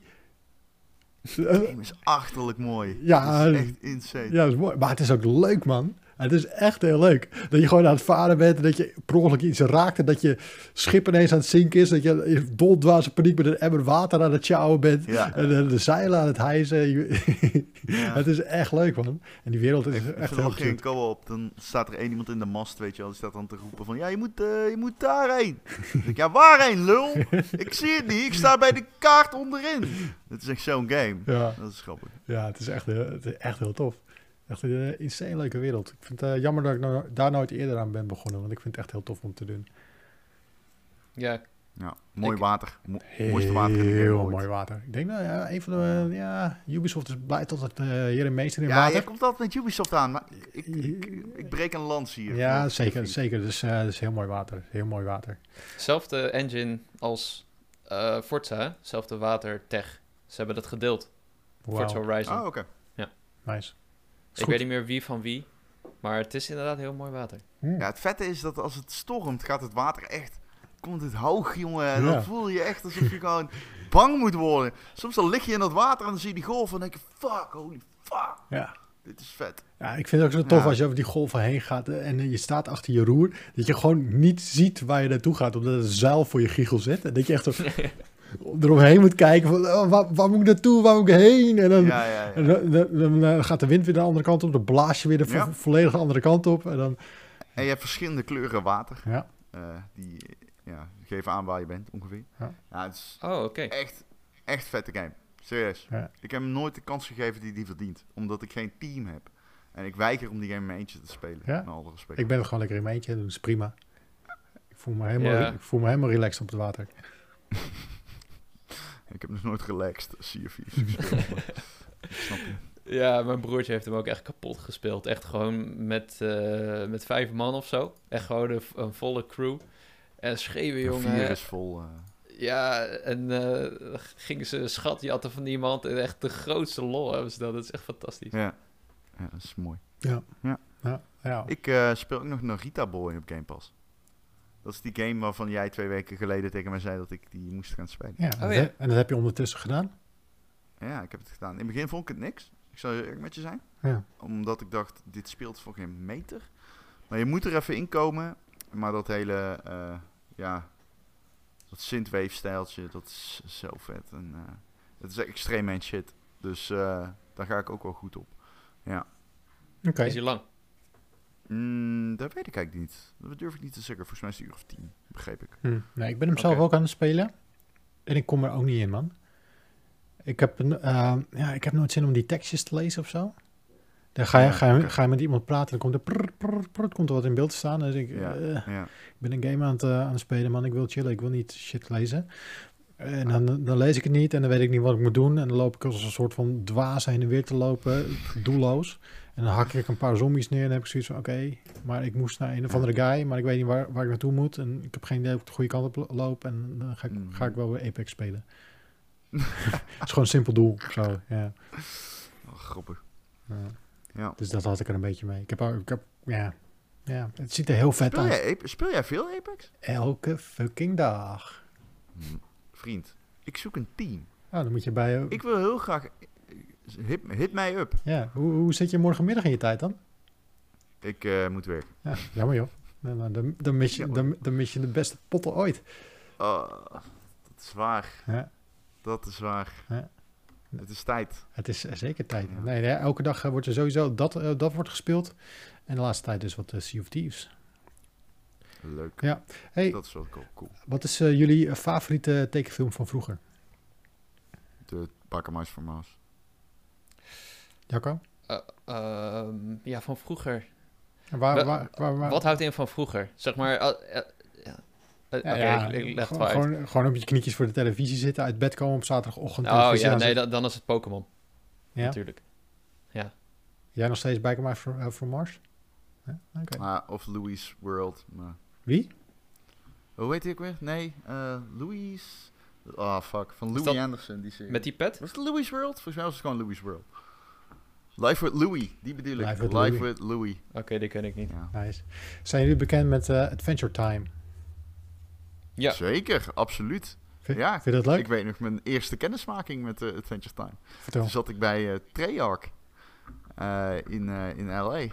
Eh, De game is achterlijk mooi. Ja, Het is echt insane. Ja, dat is mooi. Maar het is ook leuk, man. Het is echt heel leuk. Dat je gewoon aan het varen bent en dat je per ongeluk iets raakt en dat je schip ineens aan het zinken is. Dat je in doldwaze paniek met een emmer water aan het sjouwen bent. Ja. En de, de zeilen aan het <laughs> Ja. het is echt leuk, man. En die wereld is Ik echt heel nog geen co-op. Dan staat er één iemand in de mast, weet je wel. Die staat dan te roepen van, ja, je moet, eh, je moet daarheen. Denk ik, ja, waarheen, lul? Ik zie het niet. Ik sta bij de kaart onderin. Het is echt zo'n game. Ja, Dat is grappig. ja het, is echt, het is echt heel tof. Echt een uh, insane leuke wereld. Ik vind het eh, jammer dat ik nou- daar nooit eerder aan ben begonnen. Want ik vind het echt heel tof om te doen. Ja, Ja, mooi Ik- water. Mo- mooiste water in Heel ooit. mooi water. Ik denk dat ja, een van de... Ja, Ubisoft is blij tot het uh, hier een meester in Ja, water. je komt altijd met Ubisoft aan, maar ik, ik, ik, ik breek een lans hier. Ja, zeker. zeker. Dus uh, dat is heel mooi water. Heel mooi water. zelfde engine als eh, Forza, hè? zelfde watertech. Ze hebben dat gedeeld. Wow. Forza Horizon. Oh, oké. Nice. Ik goed. weet niet meer wie van wie. Maar het is inderdaad heel mooi water. Hm. Ja, het vette is dat als het stormt, gaat het water echt... Komt het hoog, jongen. En Ja. dan voel je echt alsof je gewoon <laughs> bang moet worden. Soms dan lig je in dat water en dan zie je die golven en dan denk je... Fuck, holy fuck. Ja. Dit is vet. ja, ik vind het ook zo tof Ja. als je over die golven heen gaat en je staat achter je roer. Dat je gewoon niet ziet waar je naartoe gaat, omdat het een zuil voor je giegel zit. En dat je echt zo <laughs> eromheen moet kijken van oh, waar, waar moet ik naartoe, waar moet ik heen? En dan, Ja, ja, en ja. dan, dan- dan, gaat de wind weer de andere kant op, dan blaas je weer de vo- Ja. volledig de andere kant op. En dan, En je hebt verschillende kleuren water. ja, eh, die ja, geven aan waar je bent, ongeveer. Ja. Ja, het is Oh, oké. echt, echt vette game. Serieus. Ja. Ik heb hem nooit de kans gegeven die die verdient. Omdat ik geen team heb. En ik weiger om die game in mijn eentje te spelen. Ja? Met alle respect. ik ben er gewoon lekker in mijn eentje, dat is prima. Ik voel me helemaal, Ja. ik voel me helemaal relaxed op het water. <laughs> Ik heb nog nooit relaxed Sea of Thieves <laughs> gespeeld. ik snap je. Ja, mijn broertje heeft hem ook echt kapot gespeeld. Echt gewoon met, eh, met vijf man of zo. Echt gewoon een, een volle crew. En schreeuwen, Een jongen. Vier is vol. eh, Ja, en eh, gingen ze schat jatten van iemand. En echt de grootste lol hebben ze dat. Dat is echt fantastisch. ja. ja, dat is mooi. Ja, ja. Ik eh, speel ook nog Narita Boy op Game Pass. Dat is die game waarvan jij twee weken geleden tegen mij zei dat ik die moest gaan spelen. ja. Oh, ja. En dat heb je ondertussen gedaan? Ja, ik heb het gedaan. In het begin vond ik het niks. Ik zou eerlijk met je zijn. Ja. Omdat ik dacht, dit speelt voor geen meter. Maar je moet er even inkomen. Maar dat hele, eh, ja, dat synthwave-stijltje, dat is zo vet. En, eh, het is extreem mijn shit. Dus eh, daar ga ik ook wel goed op. Oké. Is hij lang? Mm, dat weet ik eigenlijk niet. Dat durf ik niet te zeggen. Volgens mij is het uur of tien, begreep ik. Hm. Nee, ik ben hem zelf ook aan het spelen. En ik kom er ook niet in, man. Ik heb, eh, ja, ik heb nooit zin om die tekstjes te lezen of zo. Dan ga je, Ja, ga je, ga je met iemand praten, dan komt er, prr, prr, prr, komt er wat in beeld te staan. En dan denk ik, Ja, eh, ja. ik ben een game aan het, eh, aan het spelen, man. Ik wil chillen, ik wil niet shit lezen. En dan, dan lees ik het niet en dan weet ik niet wat ik moet doen. En dan loop ik als een soort van dwaas heen en weer te lopen, doelloos. En dan hak ik een paar zombies neer en dan heb ik zoiets van, oké, maar ik moest naar een of andere guy, maar ik weet niet waar, waar ik naartoe moet. En ik heb geen idee of ik de goede kant op lo- loop en dan ga ik, Mhm. ga ik wel weer Apex spelen. <laughs> Het is gewoon een simpel doel, zo, ja. Oh, grappig. Ja. Ja. Dus dat had ik er een beetje mee. Ik heb, ik heb ja, Ja, het ziet er heel vet Speel uit. jij, speel jij veel Apex? Elke fucking dag. Hm, Vriend, ik zoek een team. Nou, dan moet je bij... Ik wil heel graag... Hit, hit mij up. Ja, hoe, hoe zit je morgenmiddag in je tijd dan? Ik eh, moet werken. Ja, jammer joh. Dan, dan, dan, dan mis je, Jammer. dan, dan mis je de beste potten ooit. Oh, dat is waar. Ja, Dat is waar. Ja. Het is tijd. het is eh, zeker tijd. Ja. Nee, nee, elke dag eh, wordt er sowieso dat, dat wordt gespeeld. En de laatste tijd dus wat eh, Sea of Thieves. Leuk. Ja. Hey, Dat is wel cool. wat is jullie favoriete tekenfilm van vroeger? De Bakkermuis voor Maas. Jacco? Ehm, ja, van vroeger. En Waar, waar, waar, waar- Wat houdt in van vroeger? Zeg maar... eh, eh, ja. Oké, Ja, ja, ik, ik leg het wel uit. gewoon, gewoon op je knietjes voor de televisie zitten, uit bed komen op zaterdagochtend. Oh ja, nee, dan, dan is het Pokémon. Ja? Natuurlijk. Jij nog steeds Mice for, eh, for Mars? Ja? Oké. Ah, of Louis World. Maar... Wie? Hoe heet hij ook weer? Nee, eh Louis... Oh, fuck. Van Is Louis dat- Anderson, die serie. Met die pet? Was het Louis World? Volgens mij was het gewoon Louis World. Life with Louis, die bedoel ik. Life with Life Louis. Oké, die ken ik niet. Ja. Nice. Zijn jullie bekend met eh, Adventure Time? Ja. Zeker, absoluut. Vind, Ja, vind je dat leuk? Ik weet nog mijn eerste kennismaking met eh, Adventure Time. Vertel. Toen zat ik bij eh Treyarch eh, in, eh, in L.A. Eh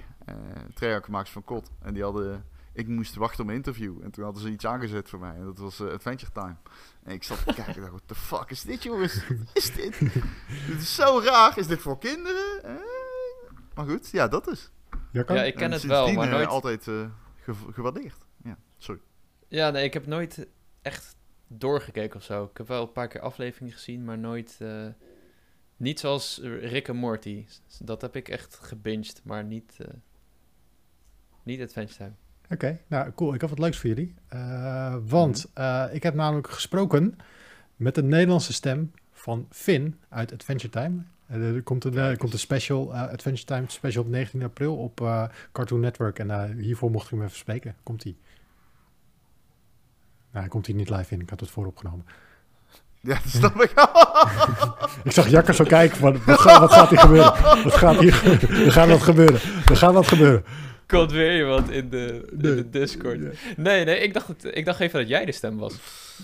Treyarch maakt van kot. En die hadden... Ik moest wachten op een interview. En toen hadden ze iets aangezet voor mij. En dat was eh, Adventure Time. En ik zat te kijken en dacht, what the fuck is dit jongens? Wat is dit? <laughs> dit is zo raar. Is dit voor kinderen? Eh, Maar goed, ja, dat is. Jacco? Ja, ik ken En het wel, maar eh, nooit... altijd eh, ge- gewaardeerd. Ja, sorry. Ja, nee, ik heb nooit echt doorgekeken of zo. Ik heb wel een paar keer afleveringen gezien, maar nooit... eh, niet zoals Rick en Morty. Dat heb ik echt gebinged, maar niet... eh, niet Adventure Time. Oké, nou cool. Ik heb wat leuks voor jullie. Eh, want eh, ik heb namelijk gesproken met de Nederlandse stem van Finn uit Adventure Time. Eh, er komt een, komt een special, Adventure Time special op 19 april op Cartoon Network. En hiervoor mocht ik hem even spreken. Komt hij? Nou, komt hij niet live in. Ik had het vooropgenomen. Ja, dat snap ik. <laughs> Ik zag Jakker zo kijken van, wat, wat gaat hier gebeuren? Wat gaat hier gebeuren? Er gaat wat gebeuren. Er gaat wat gebeuren. Komt weer iemand in de, in Nee. de Discord. Nee, nee, ik dacht, het, ik dacht even dat jij de stem was.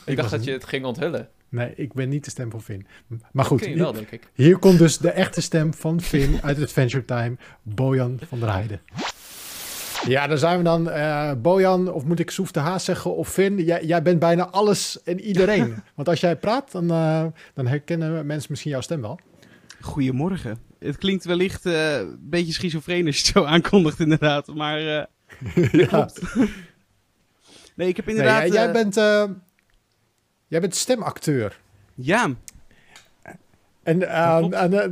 Ik, dacht dat je het ging onthullen. Nee, ik ben niet de stem van Finn. Maar goed, Kun je wel, denk ik. Hier komt dus de echte stem van Finn <laughs> uit Adventure Time, Bojan van der Heijden. Ja, daar zijn we dan. Eh, Bojan, of moet ik Soef de Haas zeggen, of Finn, jij, jij bent bijna alles en iedereen. <laughs> Want als jij praat, dan, eh, dan herkennen mensen misschien jouw stem wel. Goedemorgen. Het klinkt wellicht eh, een beetje schizofreen als je het zo <laughs> aankondigt, inderdaad. Maar eh, <laughs> ja. klopt. nee, ik heb Nee, inderdaad... jij, jij eh, bent, jij bent stemacteur. Ja, En,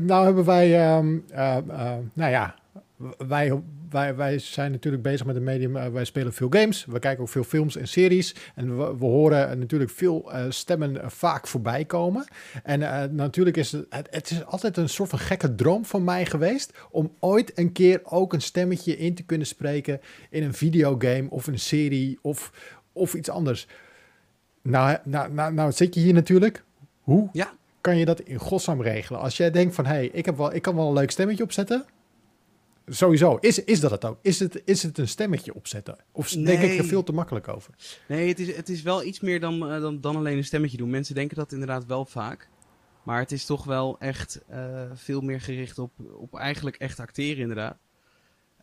nou hebben wij, ehm, eh, eh, nou ja, wij, wij, wij zijn natuurlijk bezig met een medium. eh, wij spelen veel games, we kijken ook veel films en series. En we, we horen natuurlijk veel eh, stemmen eh, vaak voorbij komen. En natuurlijk is het, het, het is altijd een soort van gekke droom van mij geweest. om ooit een keer ook een stemmetje in te kunnen spreken in een videogame of een serie of, of iets anders. Nou, nou, nou, nou zit je hier natuurlijk. Hoe Ja. kan je dat in godsnaam regelen? Als jij denkt van, hé, hey, ik, heb wel, ik kan wel een leuk stemmetje opzetten. Sowieso, is, is dat het ook? Is het, is het een stemmetje opzetten? Of denk ik er veel te makkelijk over? nee, het is, het is wel iets meer dan, eh, dan, dan alleen een stemmetje doen. Mensen denken dat inderdaad wel vaak. Maar het is toch wel echt eh, veel meer gericht op, op eigenlijk echt acteren, inderdaad.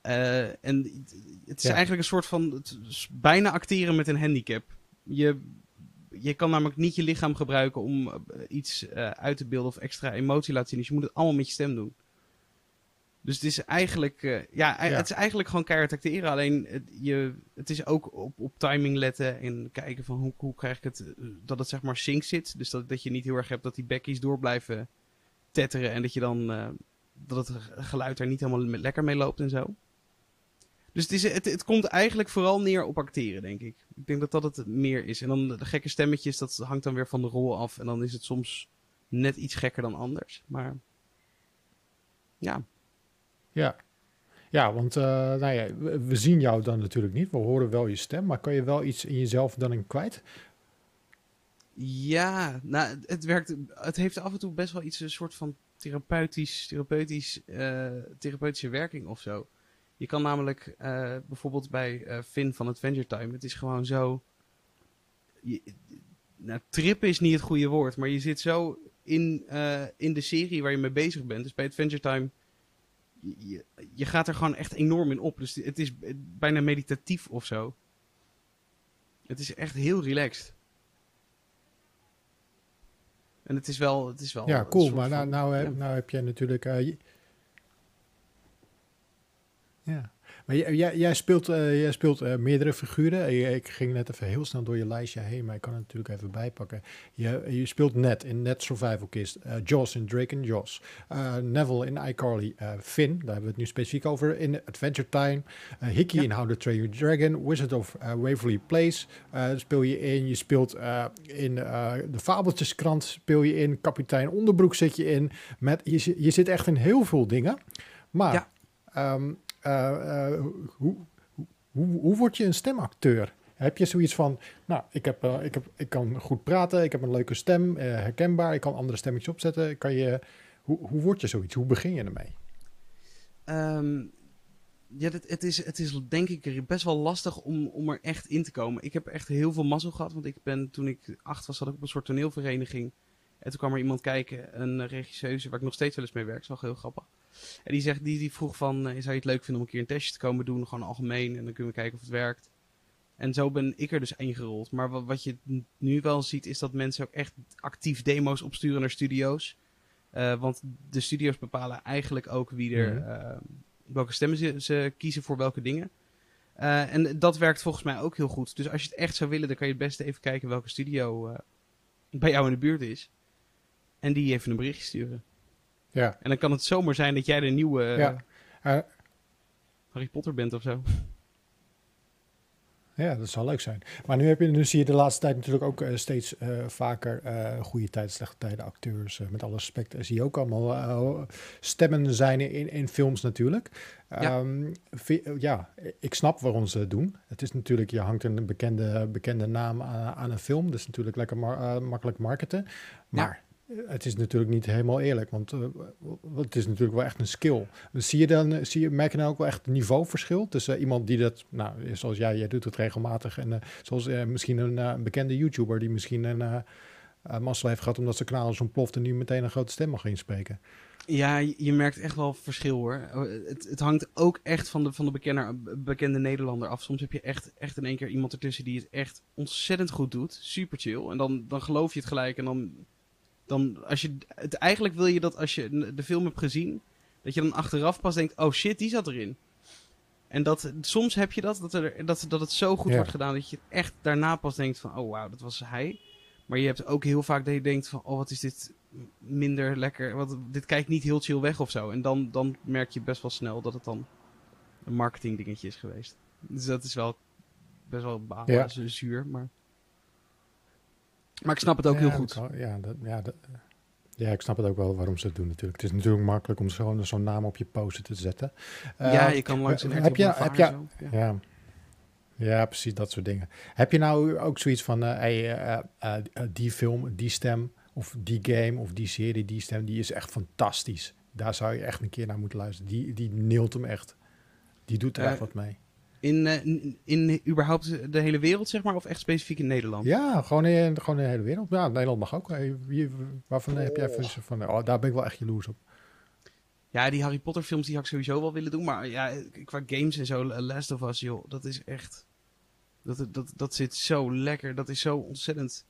Eh, en het is Ja. eigenlijk een soort van het bijna acteren met een handicap. Je, je kan namelijk niet je lichaam gebruiken om iets uit te beelden of extra emotie te laten zien. Dus je moet het allemaal met je stem doen. Dus het is eigenlijk, eh, ja, het is eigenlijk gewoon keihard acteren. Alleen het, je, het is ook op, op timing letten en kijken van hoe, hoe krijg ik het, eh, dat het zeg maar sync zit. Dus dat, dat je niet heel erg hebt dat die bekkies door blijven tetteren en dat je dan, eh, dat het geluid er niet helemaal lekker mee loopt en zo. Dus het, is, het, het komt eigenlijk vooral neer op acteren, denk ik. Ik denk dat dat het meer is. En dan de gekke stemmetjes, dat hangt dan weer van de rol af. En dan is het soms net iets gekker dan anders. Maar ja, Ja, ja want eh, nou ja, we, zien jou dan natuurlijk niet. We horen wel je stem, maar kan je wel iets in jezelf dan in kwijt? Ja, nou, het werkt. Het heeft af en toe best wel iets, een soort van therapeutisch, therapeutisch, eh, therapeutische werking of zo. Je kan namelijk eh, bijvoorbeeld bij eh, Finn van Adventure Time, het is gewoon zo. Je, nou, trippen is niet het goede woord, maar je zit zo in, in de serie waar je mee bezig bent. Dus bij Adventure Time, je, je, je gaat er gewoon echt enorm in op. Dus het is bijna meditatief of zo. Het is echt heel relaxed. En het is wel. Het is wel Ja, cool. Maar nou, van- nou, heb, ja. nou heb natuurlijk... eh, je- ja. Maar jij, speelt, eh, jij speelt eh, meerdere figuren. Eh, Ik ging net even heel snel door je lijstje heen, maar ik kan het natuurlijk even bijpakken. Je, je speelt Ned in Ned Survival Kist. eh Joss in Drake and Joss. eh, Neville in iCarly. Finn, daar hebben we het nu specifiek over, in Adventure Time. Hickey Ja. in How to Train Your Dragon. Wizard of Waverly Place speel je in. Je speelt in de Fabeltjeskrant speel je in. Kapitein Onderbroek zit je in. Met, je, zi- je zit echt in heel veel dingen. Maar Ja. ehm, eh, eh, hoe, hoe, hoe, hoe word je een stemacteur? Heb je zoiets van, nou, ik, heb, eh, ik, heb, ik kan goed praten, ik heb een leuke stem, eh, herkenbaar, ik kan andere stemmetjes opzetten. Kan je, hoe, hoe word je zoiets? Hoe begin je ermee? Ehm, ja, het, is, het is denk ik best wel lastig om, om er echt in te komen. Ik heb echt heel veel mazzel gehad, want ik ben toen ik acht was, zat ik op een soort toneelvereniging. En toen kwam er iemand kijken, een regisseuse, waar ik nog steeds wel eens mee werk, is wel heel grappig. En die, zegt, die, die vroeg van, eh, zou je het leuk vinden om een keer een testje te komen doen, gewoon algemeen, en dan kunnen we kijken of het werkt. En zo ben ik er dus ingerold. Maar wat, wat je nu wel ziet, is dat mensen ook echt actief demo's opsturen naar studio's. Eh, want de studio's bepalen eigenlijk ook wie er, Mhm. eh, welke stemmen ze, ze kiezen voor welke dingen. En dat werkt volgens mij ook heel goed. Dus als je het echt zou willen, dan kan je het beste even kijken welke studio bij jou in de buurt is. En die even een berichtje sturen. Ja, En dan kan het zomaar zijn dat jij de nieuwe eh, ja. Eh, Harry Potter bent of zo. Ja, dat zou leuk zijn. Maar nu, heb je, nu zie je de laatste tijd natuurlijk ook eh, steeds vaker goede tijden, slechte tijden, acteurs. met alle respect zie je ook allemaal stemmen zijn in, in films natuurlijk. Ja. Ehm, ja, ik snap waarom ze het doen. Het is natuurlijk, je hangt een bekende, bekende naam aan, aan een film. Dat is natuurlijk lekker ma- makkelijk marketen. Maar het is natuurlijk niet helemaal eerlijk, want eh, het is natuurlijk wel echt een skill. Zie je dan, eh, zie je, merk je dan ook wel echt een niveauverschil tussen iemand die dat, nou, zoals jij, jij doet het regelmatig, en eh, zoals eh, misschien een eh, bekende YouTuber die misschien een uh, mazzel heeft gehad omdat zijn kanaal is ontploft en nu meteen een grote stem mag inspreken. Ja, je merkt echt wel verschil hoor. Het, het hangt ook echt van de, van de bekende, bekende Nederlander af. Soms heb je echt, echt in één keer iemand ertussen die het echt ontzettend goed doet. Super chill. En dan, dan geloof je het gelijk. En dan, dan als je het, eigenlijk wil je dat als je de film hebt gezien, dat je dan achteraf pas denkt: oh shit, die zat erin. En dat, soms heb je dat, dat, er, dat, dat het zo goed Ja. wordt gedaan dat je echt daarna pas denkt: van oh wauw, dat was hij. Maar je hebt ook heel vaak dat je denkt: van oh wat is dit minder lekker. Want dit kijkt niet heel chill weg of zo. En dan, dan merk je best wel snel dat het dan een marketing dingetje is geweest. Dus dat is wel best wel balen, Ja. zu- zuur. Maar... maar ik snap het ook Ja, heel goed. ja, dat, ja, dat, ja, ik snap het ook wel waarom ze het doen natuurlijk. Het is natuurlijk makkelijk om zo'n zo'n naam op je poster te zetten. ja, Eh, je kan langs een heb RTL je- heb je- zo. Ja. Ja. ja, precies dat soort dingen. Heb je nou ook zoiets van, eh, hey, eh, eh, eh, die film, die stem, of die game, of die serie, die stem, die is echt fantastisch. Daar zou je echt een keer naar moeten luisteren. Die, die neelt hem echt. Die doet er Eh, echt wat mee. In, eh, in, in überhaupt de hele wereld, zeg maar, of echt specifiek in Nederland? Ja, gewoon in, gewoon in de hele wereld. Ja, Nederland mag ook. Wie- waarvan heb jij even zo van, oh, daar ben ik wel echt jaloers op. Ja, die Harry Potter films die had ik sowieso wel willen doen. Maar ja, qua games en zo, Last of Us, joh, dat is echt... Dat, dat, dat zit zo lekker. Dat is zo ontzettend...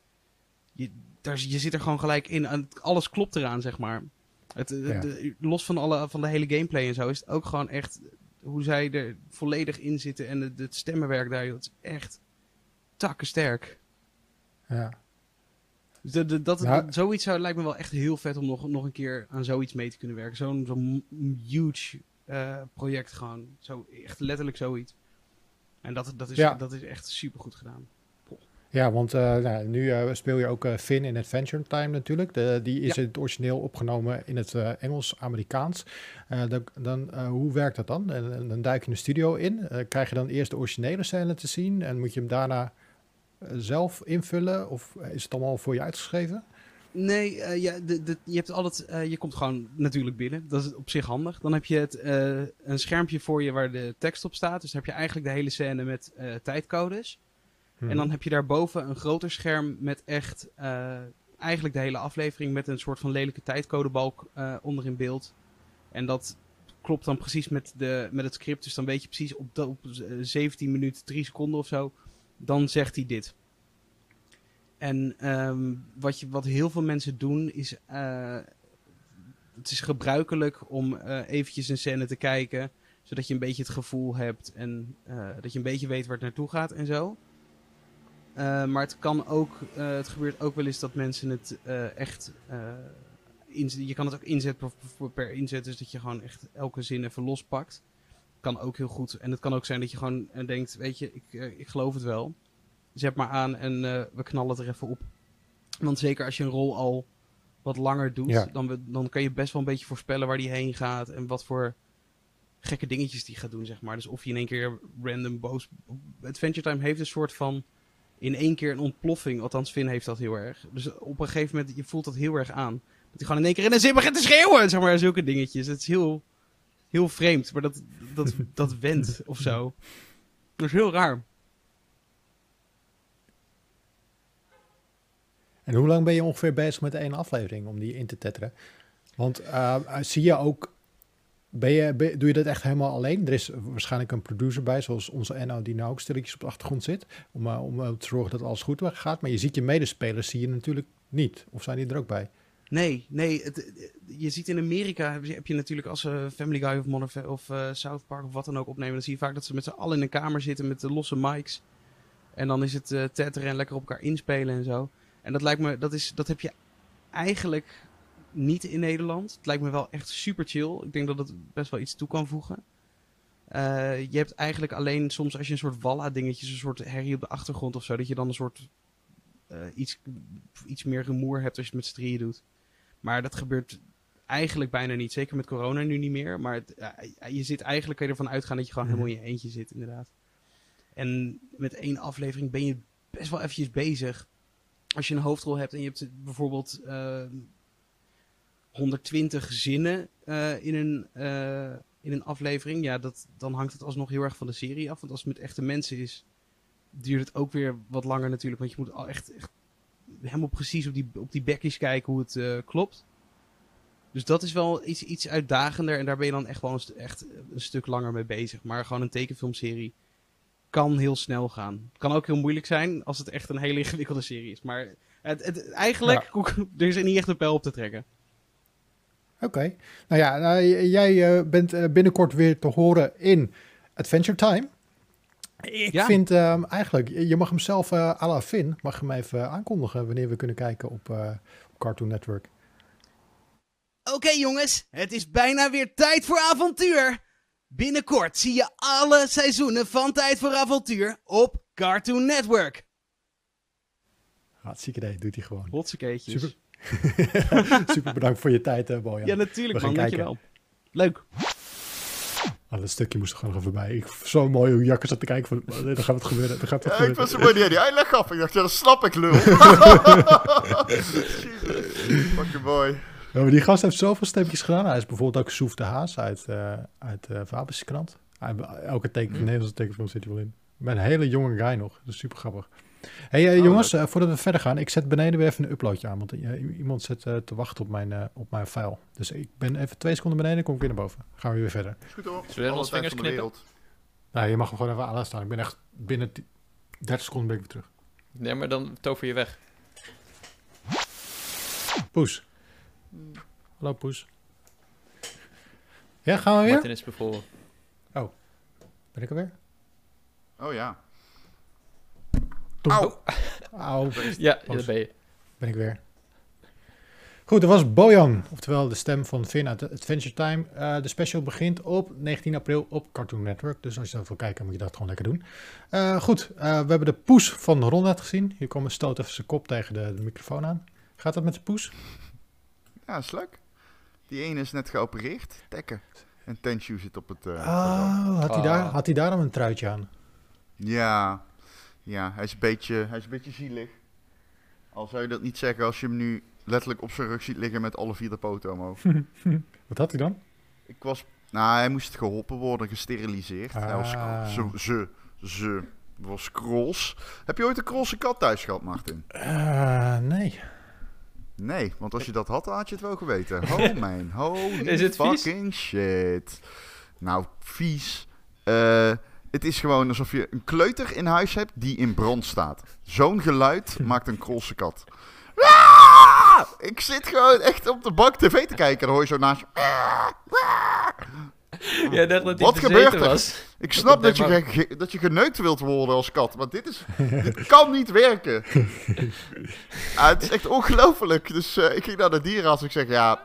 Je, daar, je zit er gewoon gelijk in. En alles klopt eraan, zeg maar. Het, eh, Ja. de- los van, alle, van de hele gameplay en zo, is het ook gewoon echt... Hoe zij er volledig in zitten en het, het stemmenwerk daar, het is echt takkensterk. Ja. Dus de- dat, Nou- dat- zoiets zou, lijkt me wel echt heel vet om nog, nog een keer aan zoiets mee te kunnen werken. Zo'n zo'n huge eh, project gewoon. Zo, echt letterlijk zoiets. En dat, dat, is, Ja. dat is echt super goed gedaan. Ja, want eh, nou, nu eh, speel je ook eh, Finn in Adventure Time natuurlijk. De, die is Ja. in het origineel opgenomen in het Engels-Amerikaans. Dan, dan, hoe werkt dat dan? En, dan duik je een studio in. Krijg je dan eerst de originele scène te zien en moet je hem daarna zelf invullen? Of is het allemaal voor je uitgeschreven? Nee, ja, de, de, je, hebt altijd, eh, je komt gewoon natuurlijk binnen. Dat is op zich handig. Dan heb je het, een schermpje voor je waar de tekst op staat. Dus dan heb je eigenlijk de hele scène met tijdcodes. En dan heb je daarboven een groter scherm met echt eh, eigenlijk de hele aflevering met een soort van lelijke tijdcodebalk eh onder in beeld. En dat klopt dan precies met, de, met het script. Dus dan weet je precies op, de, op eh, 17 minuten 3 seconden of zo. Dan zegt hij dit. En ehm, wat, je, wat heel veel mensen doen is. eh, het is gebruikelijk om eh, eventjes een scène te kijken. Zodat je een beetje het gevoel hebt. En eh, dat je een beetje weet waar het naartoe gaat en zo. Eh, maar het kan ook. eh, het gebeurt ook wel eens dat mensen het eh, echt. je kan het ook inzetten per, per inzet. Dus dat je gewoon echt elke zin even lospakt. Kan ook heel goed. En het kan ook zijn dat je gewoon denkt: Weet je, ik, ik geloof het wel. Zet maar aan en we knallen het er even op. Want zeker als je een rol al wat langer doet, Ja. dan, we- dan kan je best wel een beetje voorspellen waar die heen gaat en wat voor gekke dingetjes die gaat doen, zeg maar. Dus of je in één keer random boos. Adventure Time heeft een soort van in één keer een ontploffing. Althans, Finn heeft dat heel erg. Dus op een gegeven moment, je voelt dat heel erg aan. Dat hij gewoon in één keer in een zin begint te schreeuwen, zeg maar. Zulke dingetjes. Het is heel, heel vreemd, maar dat, dat, <laughs> dat wendt of zo. Dat is heel raar. En hoe lang ben je ongeveer bezig met één aflevering om die in te tetteren? Want eh, zie je ook, ben je, doe je dat echt helemaal alleen? Er is waarschijnlijk een producer bij, zoals onze Enno, die nou ook stilletjes op de achtergrond zit, om, eh, eh, te zorgen dat alles goed gaat. Maar je ziet je medespelers, zie je natuurlijk niet. Of zijn die er ook bij? Nee, nee. Het, je ziet in Amerika, heb je, natuurlijk als Family Guy of, of eh, South Park of wat dan ook opnemen, dan zie je vaak dat ze met z'n allen in een kamer zitten met de losse mics. En dan is het eh tetteren en lekker op elkaar inspelen en zo. En dat lijkt me, dat, is, dat heb je eigenlijk niet in Nederland. Het lijkt me wel echt super chill. Ik denk dat het best wel iets toe kan voegen. Eh, je hebt eigenlijk alleen soms als je een soort walla dingetjes, een soort herrie op de achtergrond of zo, dat je dan een soort eh, iets, iets meer rumoer hebt als je het met z'n doet. Maar dat gebeurt eigenlijk bijna niet. Zeker met corona nu niet meer. Maar ja, je zit eigenlijk kan je ervan uitgaan dat je gewoon helemaal in je eentje zit, inderdaad. En met één aflevering ben je best wel eventjes bezig. Als je een hoofdrol hebt en je hebt bijvoorbeeld eh, 120 zinnen eh, in, een, eh, in een aflevering. Ja, dat, dan hangt het alsnog heel erg van de serie af. Want als het met echte mensen is, duurt het ook weer wat langer natuurlijk. Want je moet al echt, echt helemaal precies op die, op die bekjes kijken hoe het eh, klopt. Dus dat is wel iets, iets uitdagender. En daar ben je dan echt wel een, echt een stuk langer mee bezig. Maar gewoon een tekenfilmserie kan heel snel gaan. Kan ook heel moeilijk zijn als het echt een hele ingewikkelde serie is. Maar het, het, eigenlijk, <laughs> er is er niet echt een pijl op te trekken. Oké. Nou ja, nou, jij eh, bent eh, binnenkort weer te horen in Adventure Time. Ik Ja. vind ehm, eigenlijk, je mag hem zelf eh à la Finn, mag hem even aankondigen wanneer we kunnen kijken op, eh, op Cartoon Network. Oké jongens, het is bijna weer tijd voor avontuur. Binnenkort zie je alle seizoenen van Tijd voor Avontuur op Cartoon Network. Hartstikke idee, doet hij gewoon. Hotsekeetjes. Super. <laughs> Super bedankt voor je tijd, hè, Bojan. Ja, natuurlijk We man, dankjewel. Leuk. Ah, dat stukje moest er gewoon even voorbij. Ik, zo mooi hoe Jakker zat te kijken van, oh, nee, er gaat wat gebeuren, er gaat wat Ja, ik gebeuren. was zo mooi die die uitleg gaf. Ik dacht, ja, dat snap ik, lul. <laughs> Jezus. Fucking mooi. Ja, maar die gast heeft zoveel stemmetjes gedaan. Hij is bijvoorbeeld ook Soef de Haas uit, eh uit uh, Fabische krant. Hij, elke teken, Hmm. Nederlandse tekenfilm zit hij wel in. Met een hele jonge guy nog. Dat is super grappig. Hey, eh, Oh, jongens, eh, voordat we verder gaan. Ik zet beneden weer even een uploadje aan. Want eh, iemand zit eh, te wachten op mijn, eh, op mijn file. Dus ik ben even twee seconden beneden. kom ik weer naar boven. Gaan we weer verder. Is goed hoor. Zullen we vingers van de knippen? wereld. Nou, je mag hem gewoon even aan laten staan. Ik ben echt binnen ti- 30 seconden ben ik weer terug. Nee, maar dan tover je weg. Poes. Hallo Poes. Ja, gaan we weer? Martin is bevolen. Ben ik er weer? Oh ja. Toem. Au. Auw. Ja, dat ben je. ben ik weer. Goed, dat was Bojan, oftewel de stem van Finn uit Adventure Time. Eh, de special begint op 19 april op Cartoon Network. Dus als je dat wil kijken, moet je dat gewoon lekker doen. Eh, goed, eh, we hebben de poes van Ron net gezien. Hier komt stoot even zijn kop tegen de, de microfoon aan. Gaat dat met de poes? Ja, is leuk. Die ene is net geopereerd. Tekken. En Tenshu zit op het... eh, Oh, had hij, Ah. daar, had hij daarom een truitje aan? Ja, ja hij, is een beetje, hij is een beetje zielig. Al zou je dat niet zeggen als je hem nu letterlijk op zijn rug ziet liggen met alle vier de poten omhoog. <laughs> Wat had hij dan? Ik was... Nou, hij moest geholpen worden, gesteriliseerd. Hij was Ah. ze, ze, ze was krols. Heb je ooit een krolse kat thuis gehad, Martin? Eh, nee. Nee, want als je dat had, dan had je het wel geweten. <laughs> Oh mijn, holy Is het vies? fucking shit. Nou, vies. Eh, het is gewoon alsof je een kleuter in huis hebt die in brand staat. Zo'n geluid <laughs> maakt een krolse kat. Ah! Ik zit gewoon echt op de bank tv te kijken en dan hoor je zo naast je... Jij dacht dat Wat gebeurt er? was. Ik snap dat je, ge- dat je geneukt wilt worden als kat, maar dit, is, dit kan niet werken. <laughs> Ah, het is echt ongelooflijk. Dus eh, ik ging naar de dierenarts en ik zeg, ja,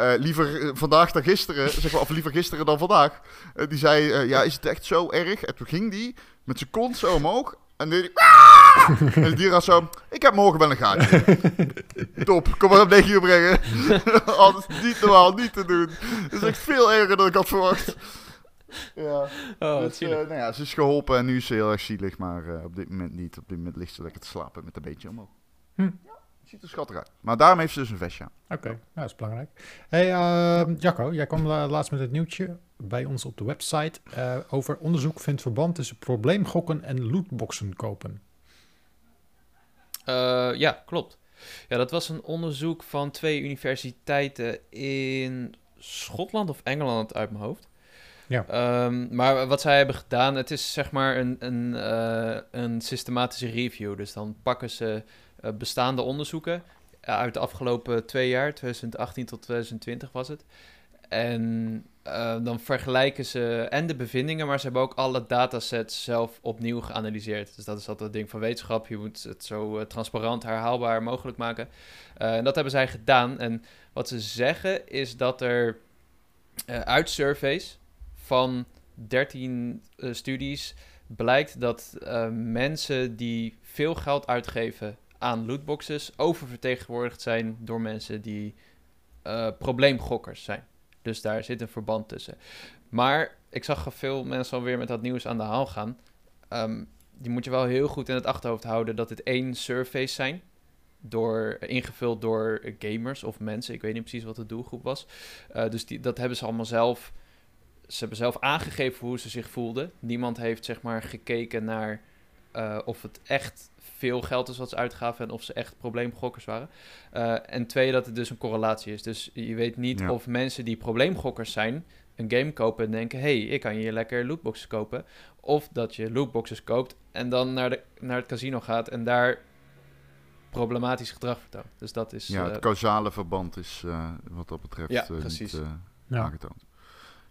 eh, liever eh, vandaag dan gisteren, zeg maar, of liever gisteren dan vandaag. Eh, die zei, eh, ja, is het echt zo erg? En toen ging die met zijn kont zo omhoog en deed hij... <laughs> En de dierenarts zo, ik heb morgen wel een gaatje. <laughs> Top, kom maar op 9 uur brengen. Anders niet normaal, niet te doen. Het is echt veel erger dan ik had verwacht. Ja. Oh, Dus, eh, nou ja, ze is geholpen en nu is ze heel erg zielig, maar eh, op dit moment niet. Op dit moment ligt ze lekker te slapen met een beetje omhoog. Hm. Ziet er schattig uit. Maar daarom heeft ze dus een vestje aan. Oké, nou, dat is belangrijk. Hey, eh, Jacco, jij kwam la- laatst met het nieuwtje bij ons op de website eh, over onderzoek vindt verband tussen probleemgokken en lootboxen kopen. Eh, ja, klopt. Ja, dat was een onderzoek van twee universiteiten in Schotland of Engeland uit mijn hoofd. Ja. Ehm, maar wat zij hebben gedaan, het is zeg maar een, een, eh, een systematische review. Dus dan pakken ze eh, bestaande onderzoeken eh, uit de afgelopen twee jaar, 2018 tot 2020 was het. En eh, dan vergelijken ze en de bevindingen, maar ze hebben ook alle datasets zelf opnieuw geanalyseerd. Dus dat is altijd het ding van wetenschap. Je moet het zo transparant, herhaalbaar mogelijk maken. En dat hebben zij gedaan. En wat ze zeggen is dat er uit surveys van 13 eh, studies blijkt dat mensen die veel geld uitgeven aan lootboxes oververtegenwoordigd zijn door mensen die eh, probleemgokkers zijn. Dus daar zit een verband tussen. Maar ik zag veel mensen alweer met dat nieuws aan de haal gaan. Ehm, die moet je wel heel goed in het achterhoofd houden dat het één surveys zijn. Door, ingevuld door gamers of mensen. Ik weet niet precies wat de doelgroep was. Eh, dus die, dat hebben ze allemaal zelf. Ze hebben zelf aangegeven hoe ze zich voelden. Niemand heeft zeg maar gekeken naar eh, of het echt veel geld is wat ze uitgaven en of ze echt probleemgokkers waren. Eh, en twee, dat het dus een correlatie is. Dus je weet niet Ja. of mensen die probleemgokkers zijn een game kopen en denken: hey, ik kan hier lekker lootboxes kopen. Of dat je lootboxes koopt en dan naar, de, naar het casino gaat en daar problematisch gedrag vertoont. Dus dat is. Ja, eh, het causale verband is eh, wat dat betreft Ja, eh, precies. niet eh, Ja. aangetoond.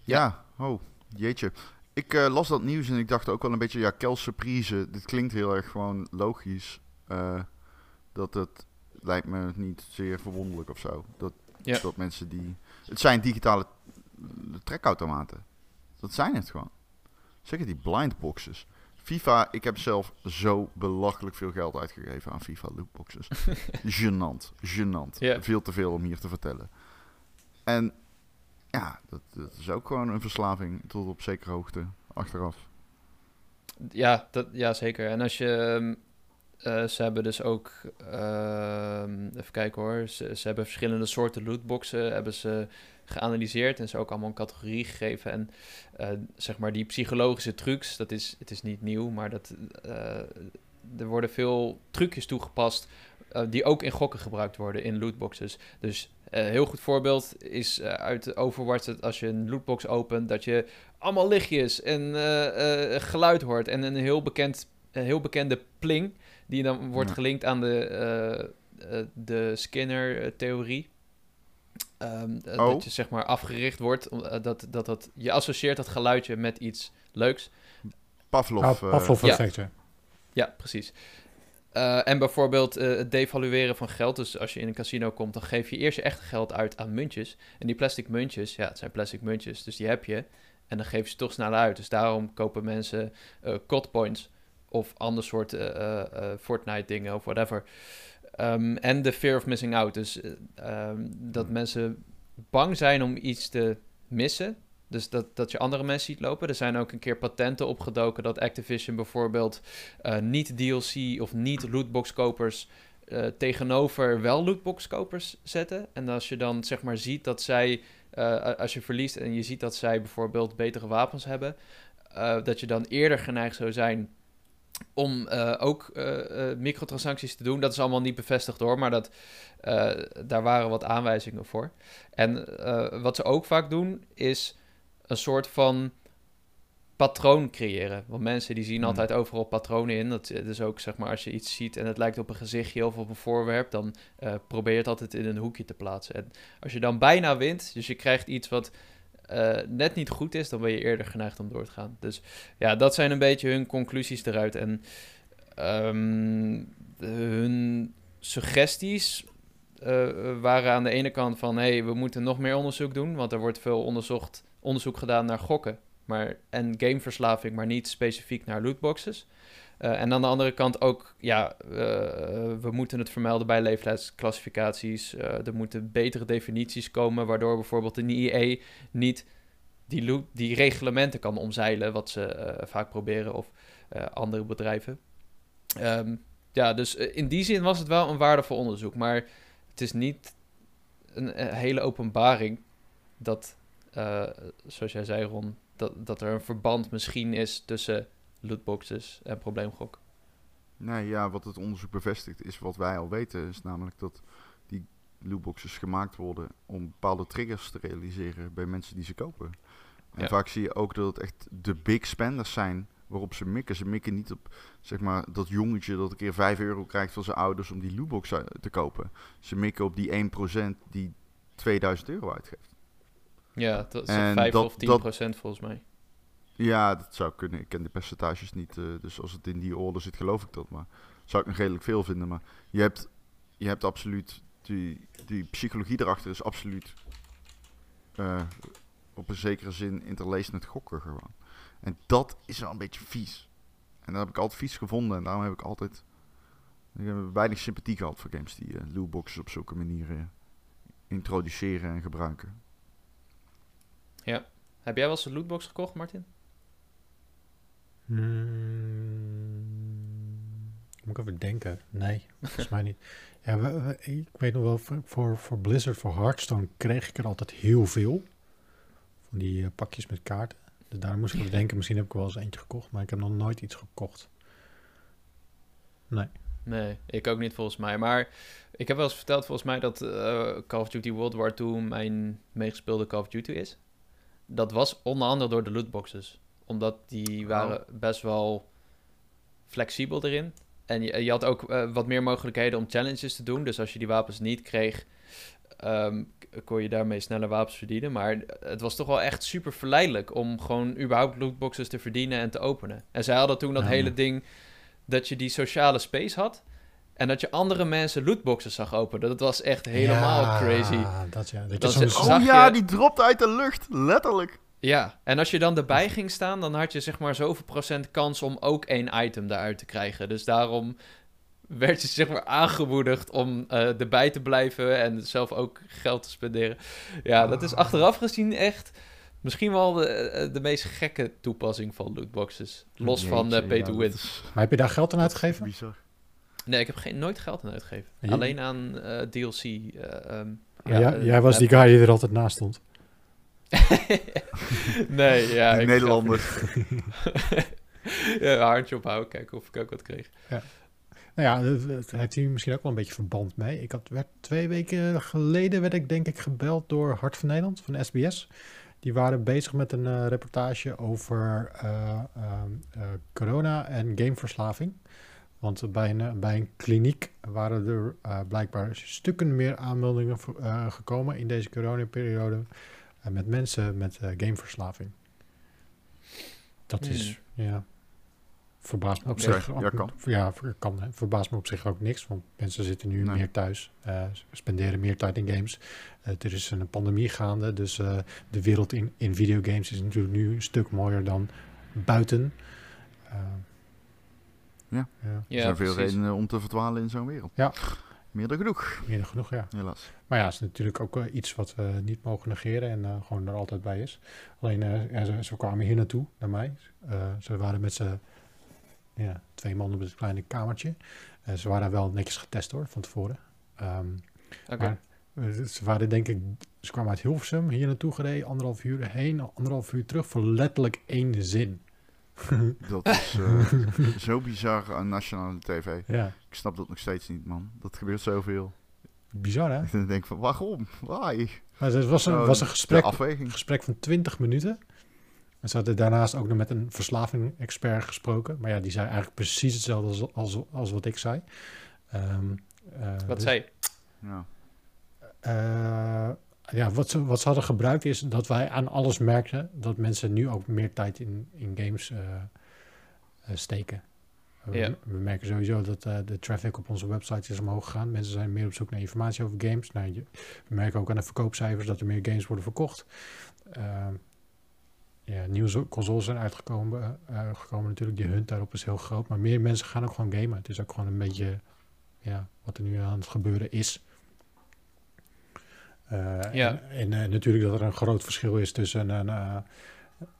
Ja, oh, jeetje. Ik eh, las dat nieuws en ik dacht ook wel een beetje, ja, Kel Surprise, dit klinkt heel erg gewoon logisch. eh, dat het lijkt me niet zeer verwonderlijk of zo. Dat, Ja. dat mensen die... Het zijn digitale trekautomaten. Dat zijn het gewoon. Zeker die blind boxes. FIFA, ik heb zelf zo belachelijk veel geld uitgegeven aan FIFA lootboxes. <laughs> Genant, genant. Veel te veel om hier te vertellen. En ja, dat, dat is ook gewoon een verslaving tot op zekere hoogte achteraf. Ja, dat, ja, zeker. En als je. ehm, eh, ze hebben dus ook. ehm, even kijken hoor. Ze, hebben verschillende soorten lootboxen. Hebben ze geanalyseerd. En ze ook allemaal een categorie gegeven. En eh, zeg maar die psychologische trucs. Dat is, het is niet nieuw. Maar dat, eh, er worden veel trucjes toegepast. die ook in gokken gebruikt worden in lootboxes. Dus een heel goed voorbeeld is eh, uit Overwatch. Dat als je een lootbox opent. Dat je allemaal lichtjes en eh, eh, geluid hoort. En een heel, bekend, een heel bekende pling, die dan wordt Ja. gelinkt aan de, eh, eh, de Skinner-theorie. Ehm, eh, Oh. Dat je zeg maar afgericht wordt, eh, dat, dat, dat je associeert dat geluidje met iets leuks. Pavlov. Eh, Aflof ja. effect, ja. Ja, precies. Eh, en bijvoorbeeld eh, het devalueren van geld. Dus als je in een casino komt, dan geef je eerst je echte geld uit aan muntjes. En die plastic muntjes, ja, het zijn plastic muntjes, dus die heb je. En dan geef je ze toch sneller uit. Dus daarom kopen mensen eh COD points of ander soort eh, eh, eh, Fortnite dingen of whatever. Ehm, en de fear of missing out. Dus eh, ehm, dat Hmm. mensen bang zijn om iets te missen. Dus dat, dat je andere mensen ziet lopen. Er zijn ook een keer patenten opgedoken dat Activision bijvoorbeeld eh, niet DLC of niet lootbox kopers eh, tegenover wel lootbox-kopers zetten. En als je dan zeg maar ziet dat zij, eh, als je verliest en je ziet dat zij bijvoorbeeld betere wapens hebben, dat je dan eerder geneigd zou zijn om ook microtransacties te doen. Dat is allemaal niet bevestigd hoor, maar dat, daar waren wat aanwijzingen voor. En wat ze ook vaak doen, is een soort van patroon creëren. Want mensen die zien Hmm. altijd overal patronen in. Dat is ook zeg maar als je iets ziet en het lijkt op een gezichtje of op een voorwerp, dan eh, probeer je het altijd in een hoekje te plaatsen. En als je dan bijna wint, dus je krijgt iets wat eh, net niet goed is, dan ben je eerder geneigd om door te gaan. Dus ja, dat zijn een beetje hun conclusies eruit. En ehm, hun suggesties eh, waren aan de ene kant van... hé, hey, we moeten nog meer onderzoek doen... want er wordt veel onderzocht, onderzoek gedaan naar gokken... Maar, en gameverslaving, maar niet specifiek naar lootboxes. Eh, en aan de andere kant ook, ja, eh, we moeten het vermelden bij leeftijdsclassificaties. Eh, er moeten betere definities komen... waardoor bijvoorbeeld een IE niet die, loot, die reglementen kan omzeilen... wat ze vaak proberen, of andere bedrijven. Ehm, ja, dus in die zin was het wel een waardevol onderzoek. Maar het is niet een, hele openbaring dat, eh, zoals jij zei Ron, dat, dat er een verband misschien is tussen lootboxes en probleemgok. Nee, ja, wat het onderzoek bevestigt is wat wij al weten. Is namelijk dat die lootboxes gemaakt worden om bepaalde triggers te realiseren bij mensen die ze kopen. En Ja. vaak zie je ook dat het echt de big spenders zijn waarop ze mikken. Ze mikken niet op, zeg maar, dat jongetje dat een keer 5 euro krijgt van zijn ouders om die lootbox uit- te kopen. Ze mikken op die 1% die 2000 euro uitgeeft. Ja, dat is En 5 dat- of 10 dat- procent volgens mij. Ja, dat zou kunnen. Ik ken de percentages niet. eh, dus als het in die orde zit, geloof ik dat. Maar zou ik nog redelijk veel vinden. Maar je hebt, je hebt absoluut. Die, die psychologie erachter is absoluut. eh, op een zekere zin interlaced met gokken gewoon. En dat is wel een beetje vies. En dat heb ik altijd vies gevonden. En daarom heb ik altijd. Ik heb weinig sympathie gehad voor games die eh lootboxes op zulke manieren introduceren en gebruiken. Heb jij wel eens een lootbox gekocht, Martin? Hmm, moet ik even denken. Nee, volgens mij niet. <laughs> Ja, we- we- ik weet nog wel, voor, voor, voor Blizzard, voor Hearthstone, kreeg ik er altijd heel veel. Van die eh, pakjes met kaarten. Dus daar moest ik over <laughs> denken. Misschien heb ik wel eens eentje gekocht, maar ik heb nog nooit iets gekocht. Nee. Nee, ik ook niet volgens mij. Maar ik heb wel eens verteld volgens mij dat eh, Call of Duty World War II mijn meegespeelde Call of Duty is. Dat was onder andere door de lootboxes. Omdat die waren best wel flexibel erin. En je, je had ook eh, wat meer mogelijkheden om challenges te doen. Dus als je die wapens niet kreeg, ehm, kon je daarmee sneller wapens verdienen. Maar het was toch wel echt super verleidelijk om gewoon überhaupt lootboxes te verdienen en te openen. En zij hadden toen dat hele ding dat je die sociale space had. En dat je andere mensen lootboxes zag openen. Dat was echt helemaal Ja, crazy. Dat ja. Dat Dat je Oh ja, je- die dropt uit de lucht. Letterlijk. Ja, en als je dan erbij ging staan, dan had je zeg maar zoveel procent kans om ook één item daaruit te krijgen. Dus daarom werd je zeg maar aangemoedigd om eh, erbij te blijven en zelf ook geld te spenderen. Ja, dat is Ah. achteraf gezien echt misschien wel de, eh, de meest gekke toepassing van lootboxes. Los van eh, Jeetje, pay ja, to dat win. is- Maar heb je daar geld aan uitgegeven? bizar. Nee, ik heb geen, nooit geld aan uitgegeven. Je- Alleen aan eh, DLC. eh, ehm, Ja, eh, jij was die guy die er altijd naast stond. <laughs> nee, ja. Die Nederlander. <laughs> ja, een handje ophouden, kijken of ik ook wat kreeg. Nou ja, dat- heeft hier misschien ook wel een beetje verband mee. Ik had, werd twee weken geleden werd ik denk ik gebeld door Hart van Nederland, van SBS. Die waren bezig met een eh, reportage over eh, ehm, eh, corona en gameverslaving. Want bij een, bij een kliniek waren er eh, blijkbaar stukken meer aanmeldingen voor- eh, gekomen in deze coronaperiode eh, met mensen met gameverslaving. Dat is, ja, verbaast me op zich. Ja, ja, kan. Ja, kan. hè. Verbaast me op zich ook niks, want mensen zitten nu Nee. meer thuis, spenderen meer tijd in games. Er is een pandemie gaande, dus de wereld in, in videogames is natuurlijk nu een stuk mooier dan buiten. Ja. ja. er Ja, zijn veel precies. redenen om te verdwalen in zo'n wereld. Ja. Meer dan genoeg, Meer dan genoeg, ja. helaas. Maar ja, het is natuurlijk ook eh, iets wat we niet mogen negeren en eh, gewoon er altijd bij is. Alleen, eh, ja, ze, ze kwamen hier naartoe, naar mij. Eh, ze waren met z'n Ja, twee man op een kleine kamertje. Ze waren wel netjes getest hoor, van tevoren. Ehm, Oké. Maar ze waren denk ik, ze kwamen uit Hilversum hier naartoe gereden, anderhalf uur heen, anderhalf uur terug voor letterlijk één zin. <laughs> Dat is eh, <laughs> zo bizar aan nationale tv. Ja, Ik snap dat nog steeds niet, man. Dat gebeurt zoveel. bizar hè? <laughs> Ik denk ik van, waarom? Why? Maar het was een, was een gesprek, gesprek van 20 minuten. En ze hadden daarnaast ook nog met een verslaving-expert gesproken. Maar ja, die zei eigenlijk precies hetzelfde als, als, als wat ik zei. Ehm, eh, Wat dus- zei je? Ja. Eh, ja, wat ze, wat ze hadden gebruikt is dat wij aan alles merkten dat mensen nu ook meer tijd in, in games eh, eh, steken. We, merken sowieso dat eh, de traffic op onze website is omhoog gegaan. Mensen zijn meer op zoek naar informatie over games. Nou, je, we merken ook aan de verkoopcijfers dat er meer games worden verkocht. Ehm, ja, nieuwe consoles zijn uitgekomen. gekomen natuurlijk. Die hunt daarop is heel groot. Maar meer mensen gaan ook gewoon gamen. Het is ook gewoon een beetje ja, wat er nu aan het gebeuren is. Eh, Ja. En, en, eh, natuurlijk dat er een groot verschil is tussen een, eh,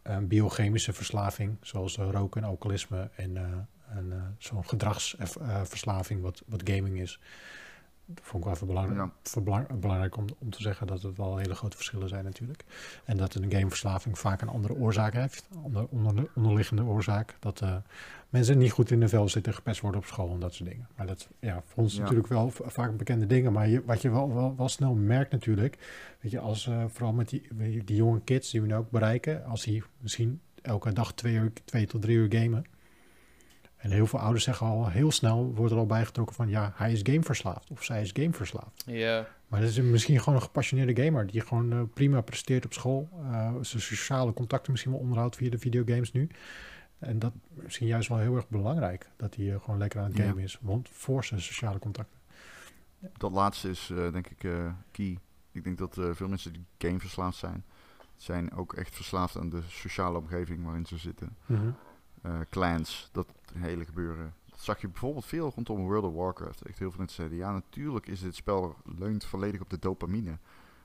een biochemische verslaving, zoals roken en alcoholisme, en zo'n gedragsverslaving, wat, wat gaming is. Dat vond ik wel even belangrijk, Ja. voor belang- belangrijk om, om te zeggen dat het wel hele grote verschillen zijn natuurlijk. En dat een gameverslaving vaak een andere oorzaak heeft, onder, onder, onderliggende oorzaak. Dat eh, mensen niet goed in de vel zitten, gepest worden op school en dat soort dingen. Maar dat ja, voor ons Ja. natuurlijk wel vaak bekende dingen. Maar je, wat je wel, wel, wel snel merkt natuurlijk, weet je, als eh, vooral met die, die jonge kids die we nu ook bereiken, als die misschien elke dag twee, uur, twee tot drie uur gamen. En heel veel ouders zeggen al heel snel, wordt er al bijgetrokken van ja, hij is gameverslaafd of zij is gameverslaafd. Ja. Maar dat is misschien gewoon een gepassioneerde gamer die gewoon eh, prima presteert op school. eh, zijn sociale contacten misschien wel onderhoudt via de videogames nu. En dat is misschien juist wel heel erg belangrijk, dat hij eh, gewoon lekker aan het gamen is. Want voor zijn sociale contacten. Dat laatste is eh, denk ik eh, key. Ik denk dat eh, veel mensen die gameverslaafd zijn, zijn ook echt verslaafd aan de sociale omgeving waarin ze zitten. Eh, clans, dat hele gebeuren. Dat zag je bijvoorbeeld veel rondom World of Warcraft. Echt heel veel mensen zeiden, ja natuurlijk is dit spel leunt volledig op de dopamine.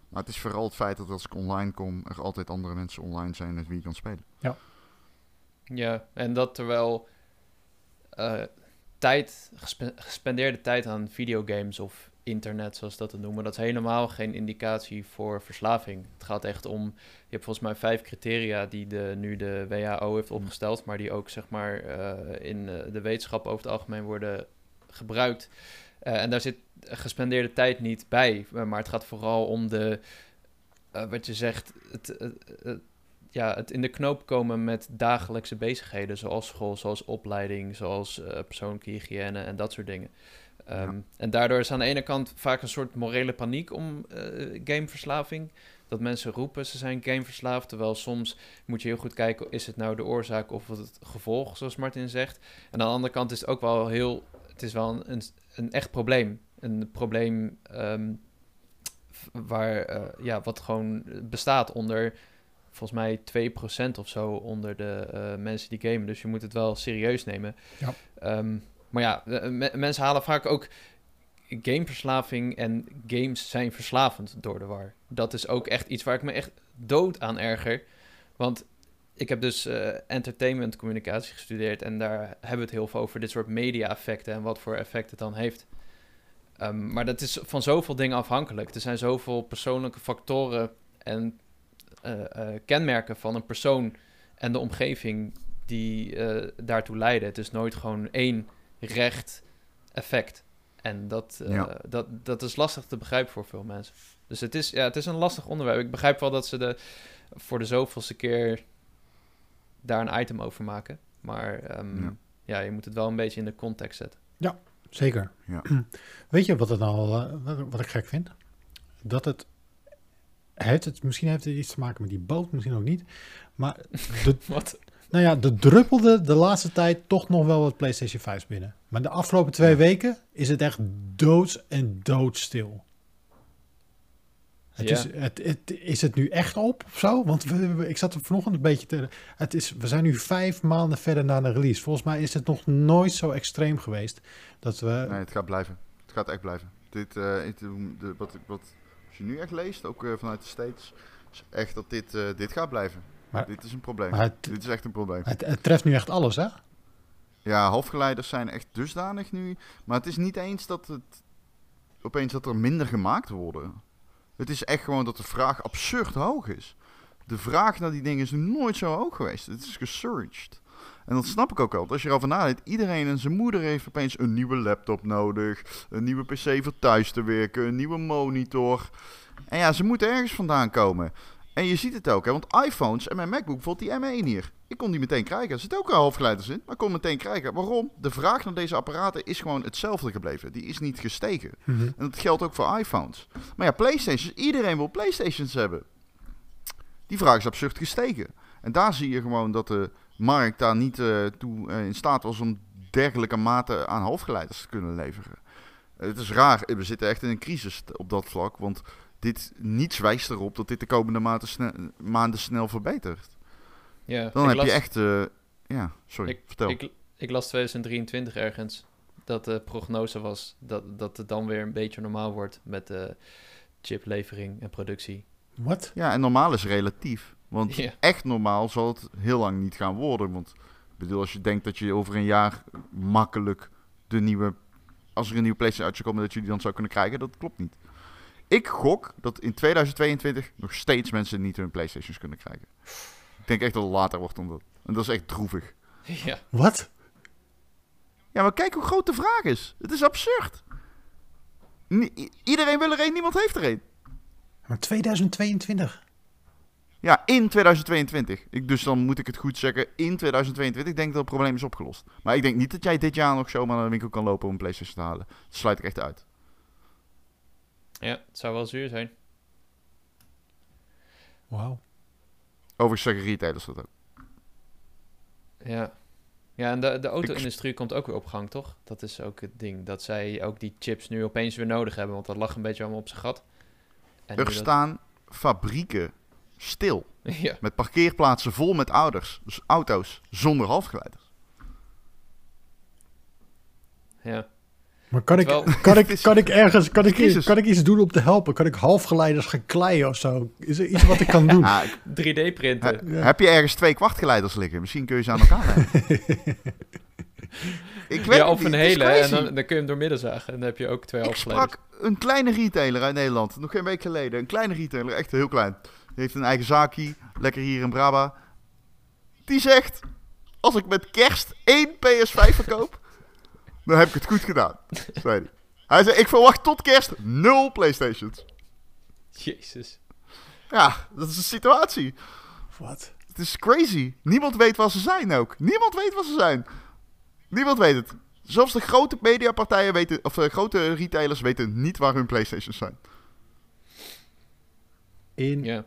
Maar het is vooral het feit dat als ik online kom, er altijd andere mensen online zijn met wie ik kan spelen. Ja, en dat terwijl eh, tijd, gespe- gespendeerde tijd aan videogames of internet, zoals dat te noemen, dat is helemaal geen indicatie voor verslaving. Het gaat echt om, je hebt volgens mij vijf criteria die de, nu de WHO heeft opgesteld, maar die ook zeg maar eh, in eh, de wetenschap over het algemeen worden gebruikt. Eh, en daar zit gespendeerde tijd niet bij, maar het gaat vooral om de, wat je zegt, het, ja, het in de knoop komen met dagelijkse bezigheden, zoals school, zoals opleiding, zoals persoonlijke hygiëne en dat soort dingen. Ehm, En daardoor is aan de ene kant vaak een soort morele paniek om eh, gameverslaving. Dat mensen roepen ze zijn gameverslaafd, terwijl soms moet je heel goed kijken, is het nou de oorzaak of het gevolg, zoals Martin zegt. En aan de andere kant is het ook wel heel, het is wel een, een, een echt probleem. Een probleem ehm, waar, eh, ja, wat gewoon bestaat onder volgens mij 2% of zo onder de eh, mensen die gamen. Dus je moet het wel serieus nemen. Ja. Ehm, maar ja, eh, me- mensen halen vaak ook gameverslaving en games zijn verslavend door de war. Dat is ook echt iets waar ik me echt dood aan erger. Want ik heb dus eh, entertainment communicatie gestudeerd en daar hebben we het heel veel over dit soort media-effecten en wat voor effect het dan heeft. Ehm, maar dat is van zoveel dingen afhankelijk. Er zijn zoveel persoonlijke factoren en eh, kenmerken van een persoon en de omgeving die daartoe leiden. Het is nooit gewoon één recht effect. En dat, eh, Ja. dat, dat is lastig te begrijpen voor veel mensen. Dus het is, ja, het is een lastig onderwerp. Ik begrijp wel dat ze de, voor de zoveelste keer daar een item over maken. Maar ehm, Ja. ja. je moet het wel een beetje in de context zetten. Zeker. Ja. <clears throat> Weet je wat, het nou, eh, wat, wat ik gek vind? Dat het, het, het... Misschien heeft het iets te maken met die boot, misschien ook niet. Maar <laughs> de, Wat? Nou ja, er druppelde de laatste tijd toch nog wel wat PlayStation 5 binnen. Maar de afgelopen twee weken is het echt doods en doodstil. Het Ja. is, het, het, is het nu echt op of zo? Want we, we- ik zat er vanochtend een beetje te... Het is, we zijn nu vijf maanden verder na de release. Volgens mij is het nog nooit zo extreem geweest dat we... Nee, het gaat blijven. Het gaat echt blijven. Dit, eh, het, de, wat, ik- wat als je nu echt leest, ook eh, vanuit de States, is echt dat dit, eh, dit gaat blijven. Maar- dit is een probleem. het, dit is echt een probleem. het, het treft nu echt alles, hè? Ja, halfgeleiders zijn echt dusdanig nu. Maar het is niet eens dat het opeens dat er minder gemaakt worden. Het is echt gewoon dat de vraag absurd hoog is. De vraag naar die dingen is nooit zo hoog geweest. Het is gesurged. En dat snap ik ook wel. Want als je erover nadenkt, iedereen en zijn moeder heeft opeens een nieuwe laptop nodig. Een nieuwe PC voor thuis te werken. Een nieuwe monitor. En ja, ze moeten ergens vandaan komen. En je ziet het ook, hè, want iPhones en mijn MacBook, bijvoorbeeld die M1 hier, ik kon die meteen krijgen. Er zitten ook al halfgeleiders in, maar ik kon meteen krijgen. Waarom? De vraag naar deze apparaten is gewoon hetzelfde gebleven. Die is niet gestegen. Mhm. En dat geldt ook voor iPhones. Maar ja, PlayStations, iedereen wil PlayStations hebben. Die vraag is absurd gestegen. En daar zie je gewoon dat de markt daar niet eh, toe eh, in staat was om dergelijke mate aan halfgeleiders te kunnen leveren. Het is raar, we zitten echt in een crisis op dat vlak, want dit, niets wijst erop dat dit de komende maanden, sne- maanden snel verbetert. Ja, Dan heb las, je echt, eh, ja, sorry, Ik, vertel. ik, ik las 2023 ergens dat de prognose was dat, dat het dan weer een beetje normaal wordt met de chiplevering en productie. Wat? Ja, en normaal is relatief. Want <laughs> Ja. echt normaal zal het heel lang niet gaan worden. Want ik bedoel, als je denkt dat je over een jaar makkelijk de nieuwe. Als er een nieuwe PlayStation uit zou komen, dat je die dan zou kunnen krijgen, dat klopt niet. Ik gok dat in 2022 nog steeds mensen niet hun PlayStations kunnen krijgen. Ik denk echt dat het later wordt dan dat. En dat is echt droevig. <laughs> ja, Wat? Ja, maar kijk hoe groot de vraag is. Het is absurd. Iedereen wil er een, niemand heeft er een. Maar 2022. Ja, in 2022. Ik, dus dan moet ik het goed zeggen. In 2022 ik denk dat het probleem is opgelost. Maar ik denk niet dat jij dit jaar nog zomaar naar de winkel kan lopen om een PlayStation te halen. Dat sluit ik echt uit. Ja, het zou wel zuur zijn. Wauw. Overigens zeggen retailers dat ook. Ja, ja en de, de auto-industrie komt ook weer op gang, toch? Dat is ook het ding. Dat zij ook die chips nu opeens weer nodig hebben, want dat lag een beetje allemaal op zijn gat. En Er dat- staan fabrieken stil. <laughs> Ja, Met parkeerplaatsen vol met ouders. Dus auto's zonder halfgeleiders. ja. Maar kan ik, Terwijl- kan, ik, kan ik <laughs> ergens, kan ik, crisis. kan ik iets doen om te helpen? Kan ik halfgeleiders gaan kleien of zo? Is er iets wat ik kan doen? <laughs> Ik- 3D-printen. he- Heb je ergens twee kwartgeleiders liggen? Misschien kun je ze aan elkaar leggen. <laughs> ik weet Ja, of niet, een hele, en dan, dan kun je hem doormidden zagen. En dan heb je ook twee Ik halfgeleiders. sprak een kleine retailer uit Nederland, nog geen week geleden. Een kleine retailer, echt heel klein. Die heeft een eigen zaakje, lekker hier in Braba. Die zegt, als ik met kerst één PS5 verkoop, dan heb ik het goed gedaan. Zei hij. Hij zei, ik verwacht tot kerst nul Playstations. Jezus. Ja, dat is de situatie. Wat? Het is crazy. Niemand weet waar ze zijn ook. Niemand weet waar ze zijn. Niemand weet het. Zelfs de grote mediapartijen weten, of de grote retailers weten niet waar hun Playstations zijn. Insane. Ja.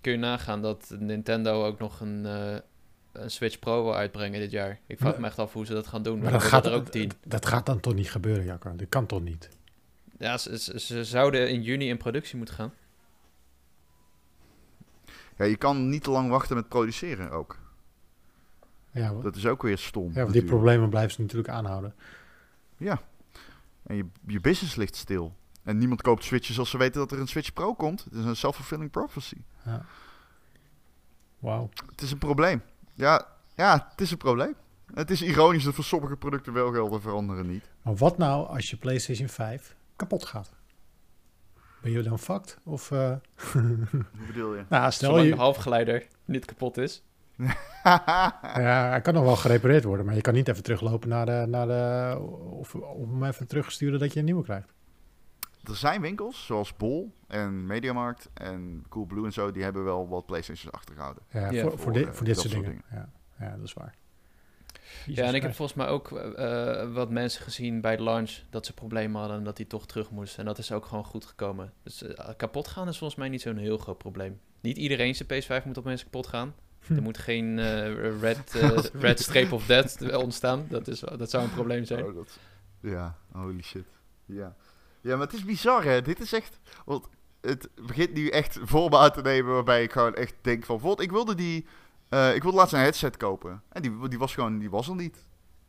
Kun je nagaan dat Nintendo ook nog een, eh, een Switch Pro wil uitbrengen dit jaar. Ik vraag Maar- me echt af hoe ze dat gaan doen. Maar dat gaat, er ook tien. dat gaat dan toch niet gebeuren, Jacco? Dat kan toch niet? Ja, ze, ze, ze zouden in juni in productie moeten gaan. Ja, je kan niet te lang wachten met produceren ook. Ja, Dat is ook weer stom. ja want die problemen blijven ze natuurlijk aanhouden. Ja. En je, je business ligt stil. En niemand koopt Switches als ze weten dat er een Switch Pro komt. Het is een self-fulfilling prophecy. Ja. Wauw. Het is een probleem. Ja, ja, het is een probleem. Het is ironisch dat voor sommige producten wel gelden, voor anderen niet. Maar wat nou als je PlayStation 5 kapot gaat? Ben je dan fucked? Of, eh, <laughs> Hoe bedoel je? nou, stel Zolang je... de halfgeleider niet kapot is. <laughs> Ja, hij kan nog wel gerepareerd worden, maar je kan niet even teruglopen naar de... Naar de of, of hem even terugsturen dat je een nieuwe krijgt. Er zijn winkels, zoals Bol en Mediamarkt en Coolblue en zo, die hebben wel wat Playstations achtergehouden. Ja, Ja, voor, voor, voor, dit, eh, voor dit dat soort dingen. Ja, ja, dat is waar. Ja, en ik heb volgens mij ook eh, wat mensen gezien bij de launch dat ze problemen hadden en dat die toch terug moest. En dat is ook gewoon goed gekomen. Dus eh, kapot gaan is volgens mij niet zo'n heel groot probleem. Niet iedereen zijn PS5 moet op mensen kapot gaan. Hm. Er moet geen eh, red, eh, <laughs> red streep of death ontstaan. Dat, is, dat zou een probleem zijn. Oh, dat... Ja, holy shit. Ja. Ja, maar het is bizar hè. Dit is echt... Want het begint nu echt aan te nemen waarbij ik gewoon echt denk van... Bijvoorbeeld, ik wilde die... eh, ik wilde laatst een headset kopen. En die, die was gewoon... Die was er niet.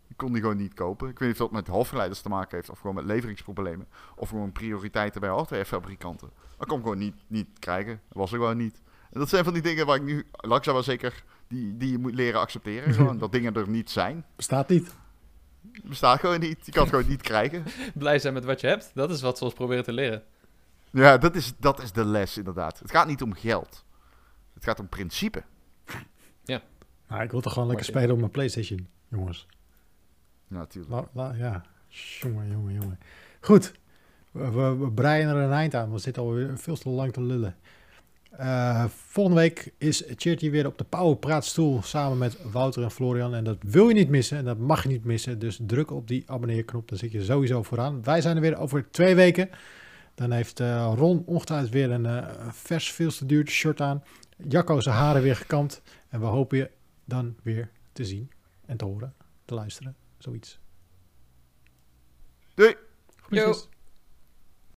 Ik kon die gewoon niet kopen. Ik weet niet of dat met halfgeleiders te maken heeft... Of gewoon met leveringsproblemen. Of gewoon prioriteiten bij hardwarefabrikanten. Dat kon ik gewoon niet, niet krijgen. Dat was er gewoon niet. En dat zijn van die dingen waar ik nu langzaam maar zeker die, die je moet leren accepteren. <laughs> Gewoon dat dingen er niet zijn. Bestaat niet. Bestaat gewoon niet. Je kan het gewoon niet krijgen. <laughs> Blij zijn met wat je hebt. Dat is wat ze ons proberen te leren. Ja, dat is, dat is de les inderdaad. Het gaat niet om geld. Het gaat om principe. <laughs> Nou, ik wil toch gewoon lekker spelen op mijn PlayStation, jongens. Ja, natuurlijk. La, la- ja, jongen, jongen, jongen. Goed, we, we, we breien er een eind aan. We zitten alweer veel te lang te lullen. Eh, volgende week is Chirty weer op de Powerpraatstoel samen met Wouter en Florian. En dat wil je niet missen en dat mag je niet missen. Dus druk op die abonneerknop, dan zit je sowieso vooraan. Wij zijn er weer over twee weken. Dan heeft eh, Ron ongetwijfeld weer een eh, vers, veel te duur shirt aan. Jacco zijn haren weer gekamd. En we hopen je dan weer te zien en te horen, te luisteren. Zoiets. Doei! Groetjes.